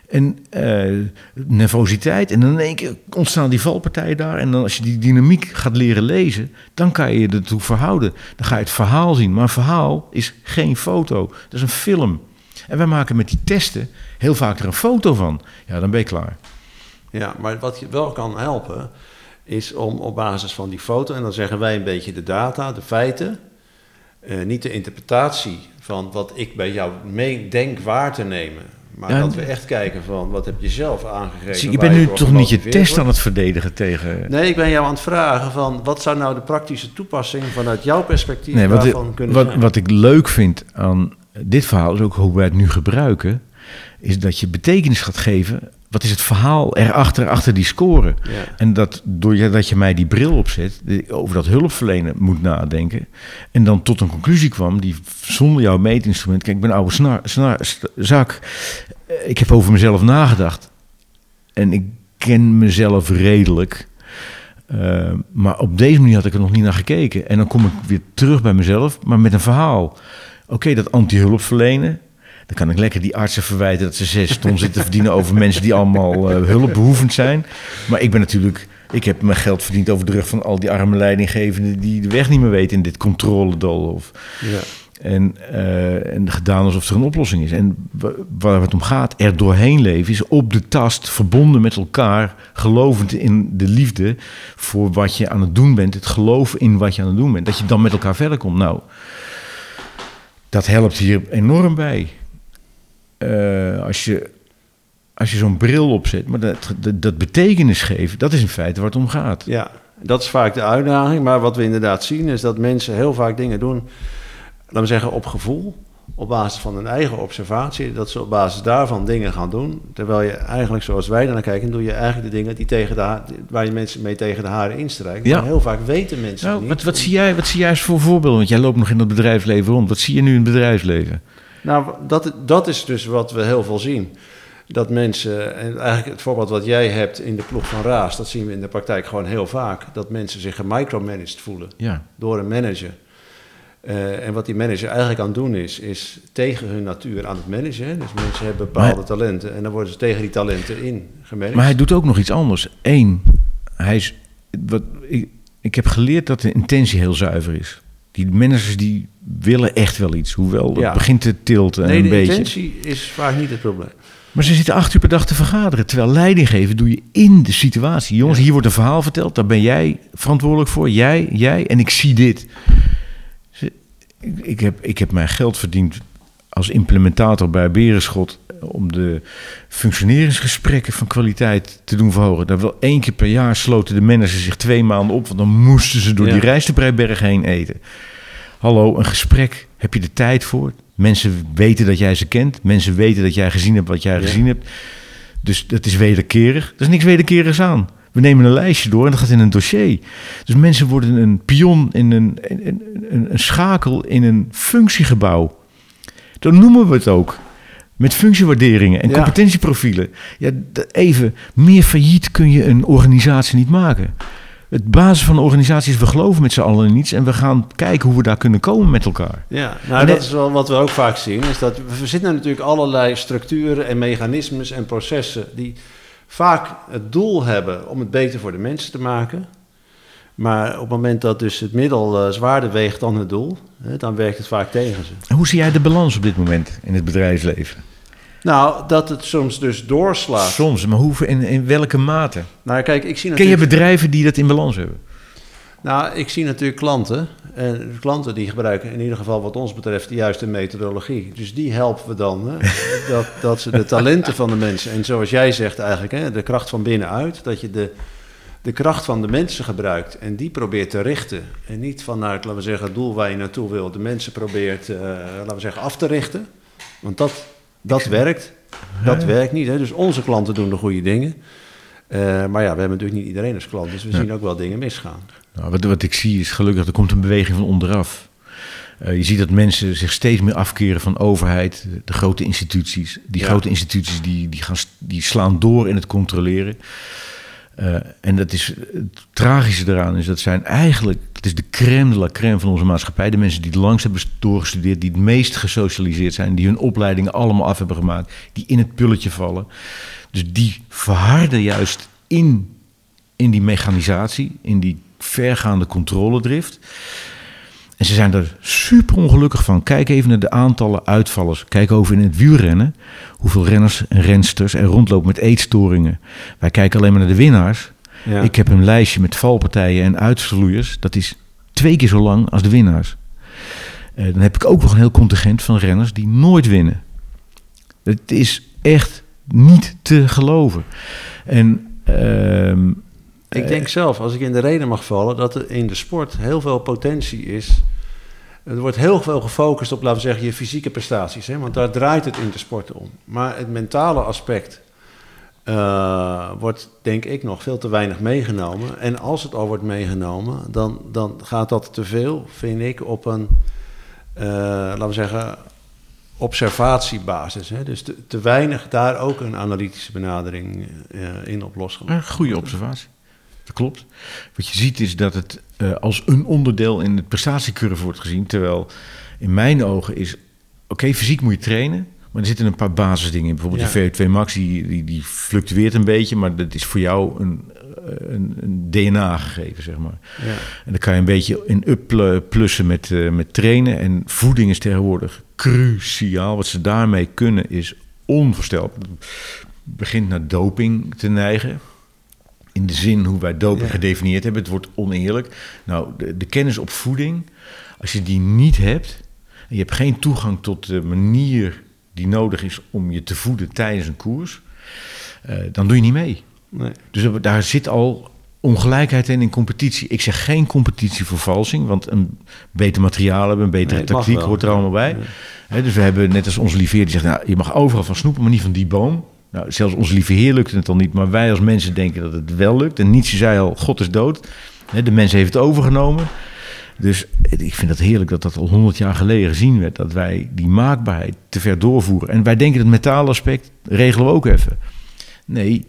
en eh, nervositeit. En dan in één keer ontstaan die valpartijen daar. En dan als je die dynamiek gaat leren lezen, dan kan je je ertoe verhouden. Dan ga je het verhaal zien. Maar een verhaal is geen foto. Dat is een film. En wij maken met die testen heel vaak er een foto van. Ja, dan ben je klaar. Ja, maar wat je wel kan helpen, is om op basis van die foto, en dan zeggen wij een beetje de data, de feiten, eh, niet de interpretatie van wat ik bij jou mee denk waar te nemen. Maar Ja, dat we echt kijken van wat heb je zelf aangegeven. Zie, je bent nu toch niet je test aan het verdedigen tegen... Nee, ik ben jou aan het vragen van wat zou nou de praktische toepassing vanuit jouw perspectief Nee, wat, daarvan ik, kunnen wat, zijn? wat ik leuk vind aan dit verhaal, is ook hoe wij het nu gebruiken, is dat je betekenis gaat geven. Wat is het verhaal erachter, achter die score? Ja. En dat doordat je mij die bril opzet, over dat hulpverlenen moet nadenken. En dan tot een conclusie kwam die zonder jouw meetinstrument. Kijk, ik ben een oude snar, zak. Eh, Ik heb over mezelf nagedacht. En ik ken mezelf redelijk. Eh, maar op deze manier had ik er nog niet naar gekeken. En dan kom ik weer terug bij mezelf, maar met een verhaal. Oké, dat anti-hulp verlenen. Dan kan ik lekker die artsen verwijten dat ze zes ton zitten verdienen over mensen die allemaal eh, hulpbehoevend zijn. Maar ik ben natuurlijk, ik heb mijn geld verdiend over de rug van al die arme leidinggevenden die de weg niet meer weten in dit controledal. Of, Ja. en, eh, en gedaan alsof er een oplossing is. En wa- waar het om gaat, er doorheen leven, is op de tast, verbonden met elkaar, gelovend in de liefde voor wat je aan het doen bent. Het geloof in wat je aan het doen bent. Dat je dan met elkaar verder komt. Nou, dat helpt hier enorm bij. Eh, als je, als je zo'n bril opzet, maar dat, dat, dat betekenis geven, dat is in feite waar het om gaat. Ja, dat is vaak de uitdaging. Maar wat we inderdaad zien is dat mensen heel vaak dingen doen, laten we zeggen, op gevoel. Op basis van hun eigen observatie. Dat ze op basis daarvan dingen gaan doen. Terwijl je eigenlijk, zoals wij naar kijken, doe je eigenlijk de dingen die tegen de waar je mensen mee tegen de haren instrijkt. Ja. Maar heel vaak weten mensen Nou, niet. wat, wat, zie jij, wat zie jij als voor voorbeeld? Want jij loopt nog in het bedrijfsleven rond. Wat zie je nu in het bedrijfsleven? Nou, dat, dat is dus wat we heel veel zien. Dat mensen, en eigenlijk het voorbeeld wat jij hebt in de ploeg van Raas, dat zien we in de praktijk gewoon heel vaak. Dat mensen zich gemicromanaged voelen Ja. door een manager. Eh, en wat die manager eigenlijk aan het doen is, is tegen hun natuur aan het managen. Dus mensen hebben bepaalde Maar- talenten en dan worden ze tegen die talenten in gemanaged. Maar hij doet ook nog iets anders. Eén, hij is, wat, ik, ik heb geleerd dat de intentie heel zuiver is. Die managers die willen echt wel iets, hoewel het Ja. begint te tilten nee, een de beetje. intentie is vaak niet het probleem. Maar ze zitten acht uur per dag te vergaderen. Terwijl leiding geven doe je in de situatie. Jongens, Ja. hier wordt een verhaal verteld. Daar ben jij verantwoordelijk voor. Jij, jij. En ik zie dit. Ze- Ik, ik, heb, ik heb mijn geld verdiend als implementator bij Berenschot... om de functioneringsgesprekken van kwaliteit te doen verhogen. Dat wel één keer per jaar sloten de managers zich twee maanden op... want dan moesten ze door Ja. die Rijstenbreiberg heen eten. Hallo, een gesprek. Heb je de tijd voor? Mensen weten dat jij ze kent. Mensen weten dat jij gezien hebt wat jij Ja. gezien hebt. Dus dat is wederkerig. Er is niks wederkerigs aan. We nemen een lijstje door en dat gaat in een dossier. Dus mensen worden een pion in een, een, een, een schakel in een functiegebouw. Dan noemen we het ook. Met functiewaarderingen en Ja. competentieprofielen. Ja, even, meer failliet kun je een organisatie niet maken. Het basis van de organisatie is we geloven met z'n allen in iets en we gaan kijken hoe we daar kunnen komen met elkaar. Ja, nou En dat is wel wat we ook vaak zien. Is dat we verzinnen natuurlijk allerlei structuren en mechanismes en processen die vaak het doel hebben om het beter voor de mensen te maken. Maar op het moment dat dus het middel eh, zwaarder weegt dan het doel, hè, dan werkt het vaak tegen ze. En hoe zie jij de balans op dit moment in het bedrijfsleven? Nou, dat het soms dus doorslaat. Soms, maar hoe, in, in welke mate? Nou, kijk, ik zie Ken je natuurlijk, bedrijven die dat in balans hebben? nou, ik zie natuurlijk klanten. En klanten die gebruiken in ieder geval wat ons betreft de juiste methodologie. Dus die helpen we dan. Hè, dat, dat ze de talenten van de mensen. En zoals jij zegt eigenlijk, hè, de kracht van binnenuit. Dat je de, de kracht van de mensen gebruikt. En die probeert te richten. En niet vanuit, laten we zeggen, het doel waar je naartoe wil. De mensen probeert, eh, laten we zeggen, af te richten. Want dat, dat werkt. Dat werkt niet. Hè. Dus onze klanten doen de goede dingen. Eh, maar ja, we hebben natuurlijk niet iedereen als klant. Dus we Ja. zien ook wel dingen misgaan. Nou, wat, wat ik zie is gelukkig, er komt een beweging van onderaf. Eh, je ziet dat mensen zich steeds meer afkeren van overheid, de, grote instituties. Die Ja. grote instituties die, die, gaan, die slaan door in het controleren. Eh, en dat is, het tragische eraan is dat zijn eigenlijk, het is de crème de la crème van onze maatschappij. De mensen die het langst hebben doorgestudeerd, die het meest gesocialiseerd zijn, die hun opleidingen allemaal af hebben gemaakt, die in het pulletje vallen. Dus die verharden juist in, in die mechanisatie, in die vergaande controledrift. En ze zijn er super ongelukkig van. Kijk even naar de aantallen uitvallers. Kijk over in het wielrennen. Hoeveel renners en rensters er rondlopen met eetstoringen. Wij kijken alleen maar naar de winnaars. Ja. Ik heb een lijstje met valpartijen en uitsloeiers. Dat is twee keer zo lang als de winnaars. Eh, dan heb ik ook nog een heel contingent van renners die nooit winnen. Het is echt niet te geloven. En ehm, Ik denk zelf, als ik in de reden mag vallen, dat er in de sport heel veel potentie is. Er wordt heel veel gefocust op, laten we zeggen, je fysieke prestaties. Hè? Want daar draait het in de sport om. Maar het mentale aspect eh, wordt, denk ik, nog veel te weinig meegenomen. En als het al wordt meegenomen, dan, dan gaat dat te veel, vind ik, op een, eh, laten we zeggen, observatiebasis. Hè? Dus te, te weinig daar ook een analytische benadering eh, in op losgelaten. Een goede observatie. Dat klopt. Wat je ziet is dat het eh, als een onderdeel in de prestatiecurve wordt gezien. Terwijl in mijn ogen is, oké, fysiek moet je trainen. Maar er zitten een paar basisdingen in. Bijvoorbeeld Ja. die VO2 max, die, die, die fluctueert een beetje. Maar dat is voor jou een, een, een DNA gegeven, zeg maar. Ja. En dan kan je een beetje in upplussen met, eh, met trainen. En voeding is tegenwoordig cruciaal. Wat ze daarmee kunnen is onvoorstelbaar. Het begint naar doping te neigen. In de zin hoe wij doping Ja. gedefinieerd hebben. Het wordt oneerlijk. Nou, de, de kennis op voeding, als je die niet hebt... en je hebt geen toegang tot de manier die nodig is om je te voeden tijdens een koers... eh, dan doe je niet mee. Nee. Dus daar zit al ongelijkheid in in competitie. Ik zeg geen competitie voor valsing, want een beter materiaal hebben, een betere Nee, tactiek hoort er allemaal bij. Ja. Dus we hebben net als onze lieve heer die zegt, nou, je mag overal van snoepen, maar niet van die boom. Nou, zelfs onze lieve heer lukt het al niet, maar wij als mensen denken dat het wel lukt. En Nietzsche zei al, God is dood. De mens heeft het overgenomen. Dus ik vind het heerlijk dat dat al honderd jaar geleden gezien werd. Dat wij die maakbaarheid te ver doorvoeren. En wij denken het mentale aspect regelen we ook even. Nee,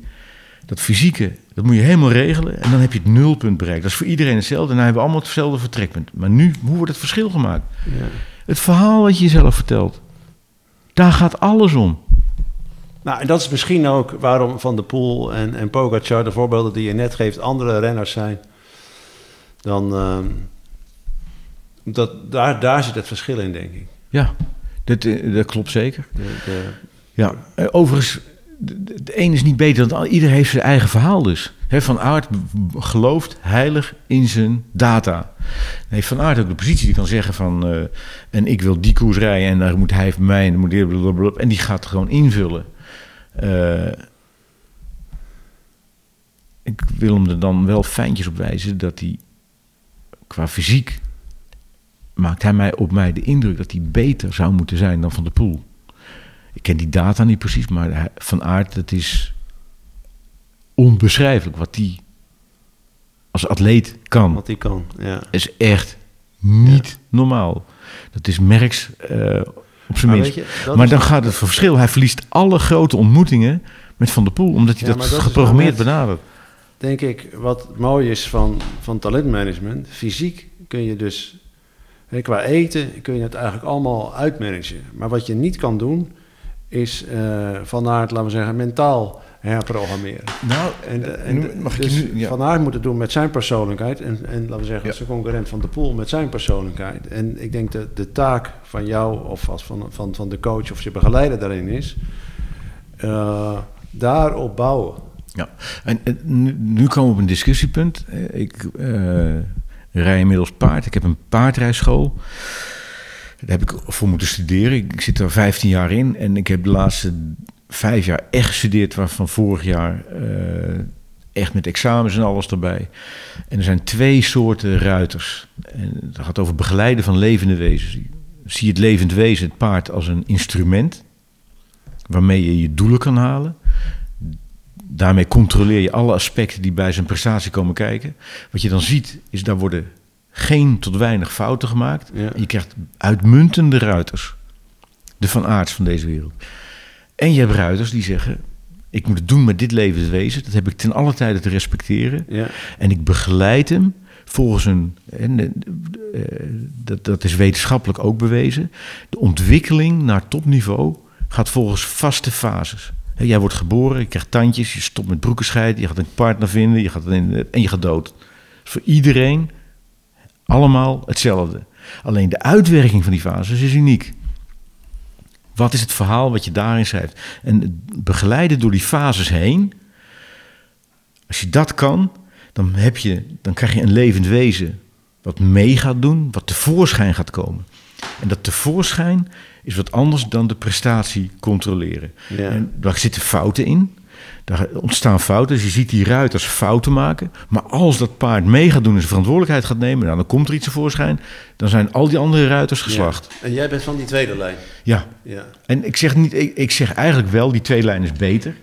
dat fysieke, dat moet je helemaal regelen. En dan heb je het nulpunt bereikt. Dat is voor iedereen hetzelfde. En dan hebben we allemaal hetzelfde vertrekpunt. Maar nu, hoe wordt het verschil gemaakt? Ja. Het verhaal wat je jezelf vertelt. Daar gaat alles om. Nou, en dat is misschien ook waarom Van der Poel en, en Pogacar, de voorbeelden die je net geeft, andere renners zijn. Dan, ehm, dat, daar, daar zit het verschil in, denk ik. Ja, dat, eh, dat klopt zeker. De, de, Ja, eh, overigens, de, de- de een is niet beter dan de ander. Ieder heeft zijn eigen verhaal dus. Van Aert gelooft heilig in zijn data. Heeft Van Aert ook de positie die kan zeggen van... eh, en ik wil die koers rijden en daar moet hij mij... en, dan moet en die gaat gewoon invullen. Eh, ik wil hem er dan wel fijntjes op wijzen dat hij qua fysiek... maakt hij mij op mij de indruk dat hij beter zou moeten zijn dan Van der Poel. Ik ken die data niet precies, maar hij- Van Aert, het is onbeschrijfelijk wat hij als atleet kan. wat die kan, ja. is echt niet normaal. Dat is Merks eh, op zijn Maar minst. je, maar dan gaat het verschil. Hij verliest alle grote ontmoetingen met Van der Poel, omdat hij Ja, dat, geprogrammeerd benadert. Denk ik, wat mooi is van, van talentmanagement, fysiek kun je dus, qua eten kun je het eigenlijk allemaal uitmanagen. Maar wat je niet kan doen, is eh van aard, laten we zeggen, mentaal herprogrammeren. Nou, En, eh, nu- mag ik dus je nu- ja. Van Aert moet het doen met zijn persoonlijkheid. En, en laten we zeggen, Ja. zijn concurrent van de Poel met zijn persoonlijkheid. En ik denk dat de taak van jou of als van, van, van de coach of je begeleider daarin is... eh, daarop bouwen. Ja, en, en nu, nu komen we op een discussiepunt. Eh, Ik eh, rij inmiddels paard. Ik heb een paardrijschool. Daar heb ik voor moeten studeren. Ik, ik zit er 15 jaar in en ik heb de laatste vijf jaar echt gestudeerd, waarvan vorig jaar eh, echt met examens en alles erbij. En er zijn twee soorten ruiters. En het gaat over begeleiden van levende wezens. Zie het levend wezen, het paard, als een instrument waarmee je je doelen kan halen daarmee controleer je alle aspecten die bij zijn prestatie komen kijken. Wat je dan ziet, is daar worden geen tot weinig fouten gemaakt. Ja. Je krijgt uitmuntende ruiters. De van aards van deze wereld. En je hebt ruiters die zeggen... ik moet het doen met dit levenswezen. Dat heb ik ten alle tijde te respecteren. Ja. En ik begeleid hem volgens een... En, eh, dat, dat is wetenschappelijk ook bewezen. De ontwikkeling naar topniveau gaat volgens vaste fases. Jij wordt geboren, je krijgt tandjes, je stopt met broeken scheiden... je gaat een partner vinden je gaat in, en je gaat dood. Dus voor iedereen allemaal hetzelfde. Alleen de uitwerking van die fases is uniek. Wat is het verhaal wat je daarin schrijft? En begeleiden door die fases heen. Als je dat kan, dan, heb je, dan krijg je een levend wezen wat mee gaat doen, wat tevoorschijn gaat komen. En dat tevoorschijn is wat anders dan de prestatie controleren. Ja. En daar zitten fouten in. Daar ontstaan fouten. Dus je ziet die ruiters fouten maken. Maar als dat paard mee gaat doen en zijn verantwoordelijkheid gaat nemen, nou, dan komt er iets tevoorschijn. Dan zijn al die andere ruiters geslacht. Ja. En jij bent van die tweede lijn. Ja. Ja. En ik zeg, niet, ik, ik zeg eigenlijk wel, die twee lijn is beter.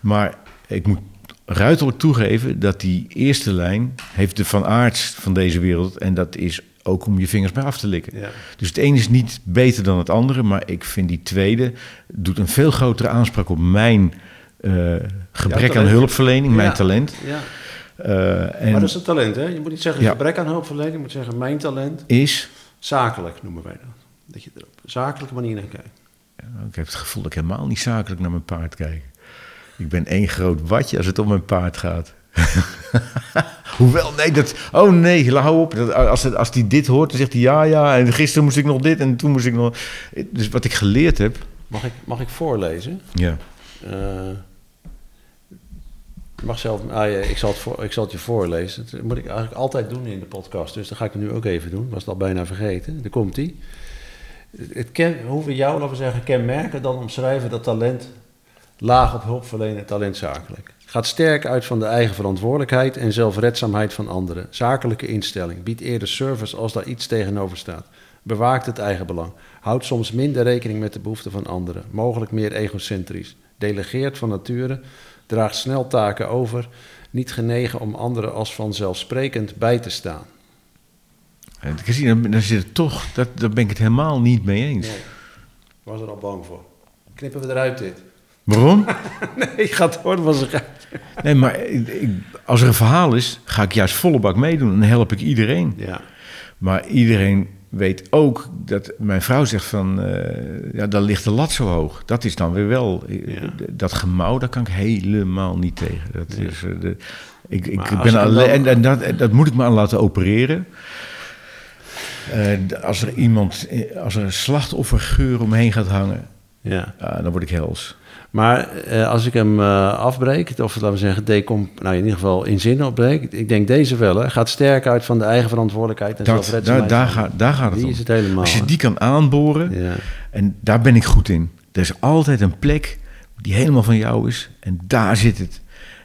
Maar ik moet ruiterlijk toegeven dat die eerste lijn heeft de van aards van deze wereld. En dat is ook om je vingers bij af te likken. Ja. Dus het een is niet beter dan het andere. Maar ik vind die tweede doet een veel grotere aanspraak op mijn gebrek aan hulpverlening, mijn talent. ja. Eh, en Maar dat is het talent, hè? Je moet niet zeggen gebrek aan hulpverlening, je moet zeggen mijn talent. is... Zakelijk noemen wij dat. Dat je er op een zakelijke manier naar kijkt. Ik heb het gevoel dat ik helemaal niet zakelijk naar mijn paard kijk. Ik ben één groot watje als het om mijn paard gaat. Hoewel, nee, dat... Oh nee, hou op. Dat, als, het, als die dit hoort, dan zegt hij ja, ja. En gisteren moest ik nog dit en toen moest ik nog... Dus wat ik geleerd heb... Mag ik, mag ik voorlezen? Ja, Eh, mag zelf, ah, ja, ik, zal het voor, ik zal het je voorlezen. Dat moet ik eigenlijk altijd doen in de podcast, dus dat ga ik nu ook even doen. Was het al bijna vergeten. Daar komt ie. Het ken, hoe we jou, laten we zeggen, kenmerken, dan omschrijven dat talent laag op hulp verlenen, talent zakelijk. Gaat sterk uit van de eigen verantwoordelijkheid en zelfredzaamheid van anderen. Zakelijke instelling. Biedt eerder service als daar iets tegenover staat. Bewaakt het eigen belang. Houdt soms minder rekening met de behoeften van anderen. Mogelijk meer egocentrisch. Delegeert van nature. Draagt snel taken over. Niet genegen om anderen als vanzelfsprekend bij te staan. en ik zie, dan, dan zit het toch... Dat, daar ben ik het helemaal niet mee eens. Nee, was er al bang voor. Knippen we eruit dit? Waarom? Nee, gaat horen was er. Nee, maar ik, ik- als er een verhaal is, ga ik juist volle bak meedoen. En dan help ik iedereen. Ja, Maar iedereen weet ook dat mijn vrouw zegt van, eh, ja, dan ligt de lat zo hoog. Dat is dan weer wel, eh, Ja. dat gemouw, daar kan ik helemaal niet tegen. Dat Ja. is, eh, de, ik, ik ben alleen, en, en dat, dat moet ik me aan laten opereren. Als er iemand, als er een slachtoffergeur omheen gaat hangen, ja. ja, dan word ik hels. Maar eh, als ik hem eh, afbreek, of laten we zeggen, decom, nou in ieder geval in zin opbreek, ik denk deze wel, hè, gaat sterk uit van de eigen verantwoordelijkheid en Dat, daar, daar, gaat, daar gaat het die om. is het helemaal. Als je die kan aanboren, Ja, En daar ben ik goed in. Er is altijd een plek die helemaal van jou is. En daar zit het.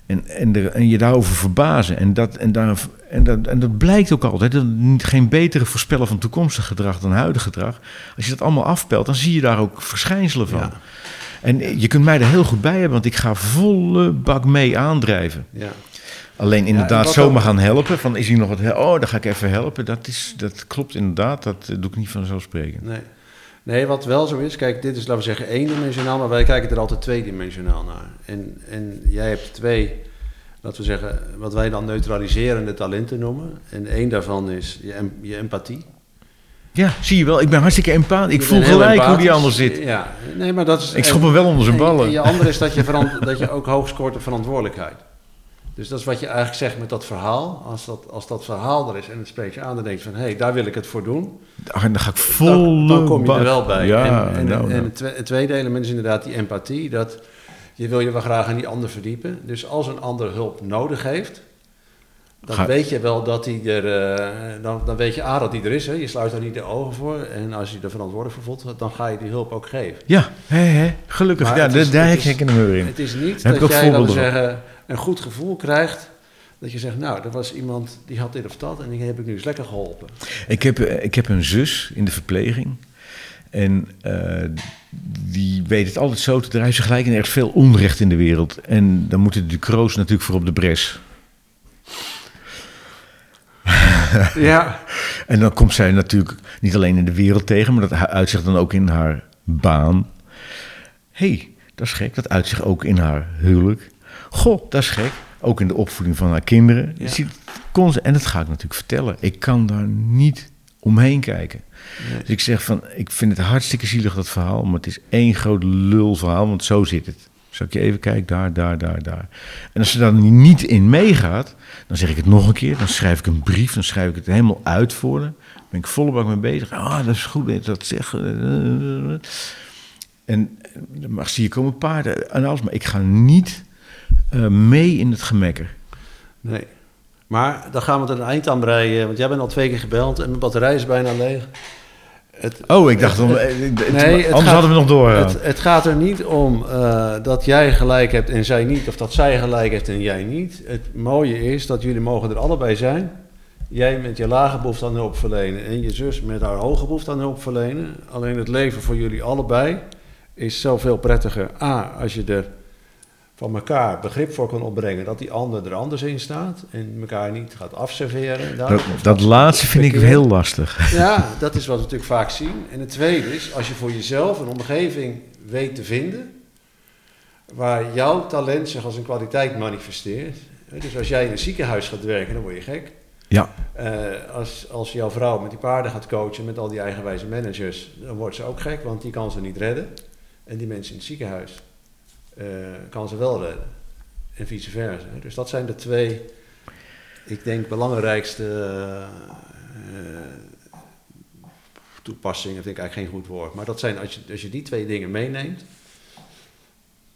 En, en, en je daarover verbazen. En dat, en, daar, en, dat, en dat blijkt ook altijd. Dat geen betere voorspeller van toekomstig gedrag dan huidig gedrag. Als je dat allemaal afpelt, dan zie je daar ook verschijnselen van. Ja. En je kunt mij er heel goed bij hebben, want ik ga volle bak mee aandrijven. ja. Alleen en inderdaad zomaar ook- gaan helpen. Van is hier nog wat? Oh, dan ga ik even helpen. Dat, is, dat klopt inderdaad. Dat eh, doe ik niet vanzelfsprekend. Nee. nee, wat wel zo is, kijk, dit is laten we zeggen eendimensionaal, maar wij kijken er altijd tweedimensionaal naar. En, en jij hebt twee, laten we zeggen, wat wij dan neutraliserende talenten noemen. En één daarvan is je, je empathie. Ja, zie je wel. Ik ben hartstikke empathisch. Ik voel gelijk hoe die empathisch. ander zit. Ja, nee, maar dat is... Ik schop hem wel onder zijn en- ballen. En je andere is dat je, dat je ook hoog scoort op verantwoordelijkheid. Dus dat is wat je eigenlijk zegt met dat verhaal. Als dat, als dat verhaal er is en het spreekt je aan, dan denk je van... hé, daar wil ik het voor doen. Ach, en dan ga ik volle Dan, dan kom je er wel bij. Ja, en en, nou, en nou. het tweede element is inderdaad die empathie. Dat je wil je wel graag aan die ander verdiepen. Dus als een ander hulp nodig heeft... dan Ga- weet je wel dat hij er... eh, dan, dan weet je A, dat hij er is. Hè. Je sluit daar niet de ogen voor. En als je er verantwoordelijk voor voelt... dan ga je die hulp ook geven. Ja, hè, hè, gelukkig. Maar ja, is- daar het is- herken ik hem weer in. Het is niet Heb dat jij, we van. zeggen, een goed gevoel krijgt. Dat je zegt, nou, er was iemand die had dit of dat en die heb ik nu eens lekker geholpen. Ik heb, eh, ik heb een zus in de verpleging. En eh, die weet het altijd zo te draaien. Ze gelijk en er is veel onrecht in de wereld. En dan moeten de Ducro's natuurlijk voor op de bres. Ja. En dan komt zij natuurlijk niet alleen in de wereld tegen, maar dat uitzicht dan ook in haar baan. Hé, hey, dat is gek. Dat uitzicht ook in haar huwelijk. Goh, dat is gek. Ook in de opvoeding van haar kinderen. Ja. Je ziet constant, en dat ga ik natuurlijk vertellen. Ik kan daar niet omheen kijken. Nee. Dus ik zeg van, ik vind het hartstikke zielig dat verhaal, maar het is één groot lulverhaal, want zo zit het. Zal ik je even kijken, daar, daar, daar, daar. En als ze daar niet in meegaat, dan zeg ik het nog een keer. Dan schrijf ik een brief, dan schrijf ik het helemaal uit voor haar. Ben ik volle bak mee bezig. Ah, dat is goed dat je dat zegt. En maar zie je komen paarden en alles. Maar ik ga niet eh, mee in het gemekker. Nee. Maar dan gaan we er een eind aan breien. Want jij bent al twee keer gebeld en mijn batterij is bijna leeg. Het, oh, ik dacht, om, het, nee, anders gaat, hadden we nog door. Het, het, gaat er niet om uh, dat jij gelijk hebt en zij niet, of dat zij gelijk heeft en jij niet. Het mooie is dat jullie mogen er allebei zijn. Jij met je lage behoefte aan hulp verlenen en je zus met haar hoge behoefte aan hulp verlenen. Alleen het leven voor jullie allebei is zoveel prettiger. A, als je er van elkaar begrip voor kan opbrengen dat die ander er anders in staat en elkaar niet gaat afserveren. Dat, dat laatste vind ik heel lastig. Ja, dat is wat we natuurlijk vaak zien. En het tweede is, als je voor jezelf een omgeving weet te vinden waar jouw talent zich als een kwaliteit manifesteert. Dus als jij in een ziekenhuis gaat werken, dan word je gek. Ja. Uh, als, als jouw vrouw met die paarden gaat coachen, met al die eigenwijze managers, dan wordt ze ook gek, want die kan ze niet redden. En die mensen in het ziekenhuis kan ze wel redden. En vice versa. Dus dat zijn de twee, ik denk, belangrijkste uh, toepassingen. Vind ik eigenlijk geen goed woord. Maar dat zijn, als je, als je die twee dingen meeneemt,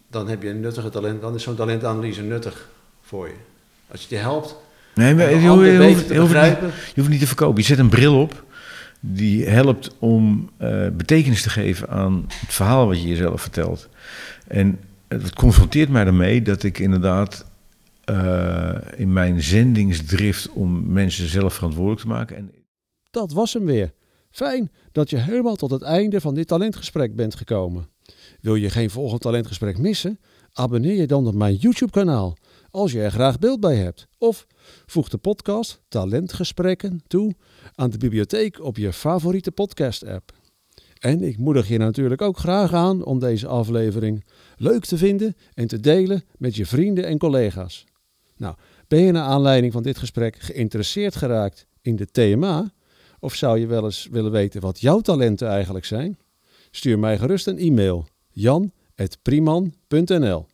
dan heb je een nuttige talent. Dan is zo'n talentanalyse nuttig voor je. Als je je helpt. Nee, maar je, je, hoeft, je, hoeft niet, je hoeft niet te verkopen. Je zet een bril op die helpt om uh, betekenis te geven aan het verhaal wat je jezelf vertelt. En het confronteert mij ermee dat ik inderdaad uh, in mijn zendingsdrift om mensen zelf verantwoordelijk te maken. En... Dat was hem weer. Fijn dat je helemaal tot het einde van dit talentgesprek bent gekomen. Wil je geen volgend talentgesprek missen? Abonneer je dan op mijn YouTube-kanaal als je er graag beeld bij hebt. Of voeg de podcast Talentgesprekken toe aan de bibliotheek op je favoriete podcast-app. En ik moedig je natuurlijk ook graag aan om deze aflevering leuk te vinden en te delen met je vrienden en collega's. Nou, ben je naar aanleiding van dit gesprek geïnteresseerd geraakt in de TMA? Of zou je wel eens willen weten wat jouw talenten eigenlijk zijn? Stuur mij gerust een e-mail jan.priman.nl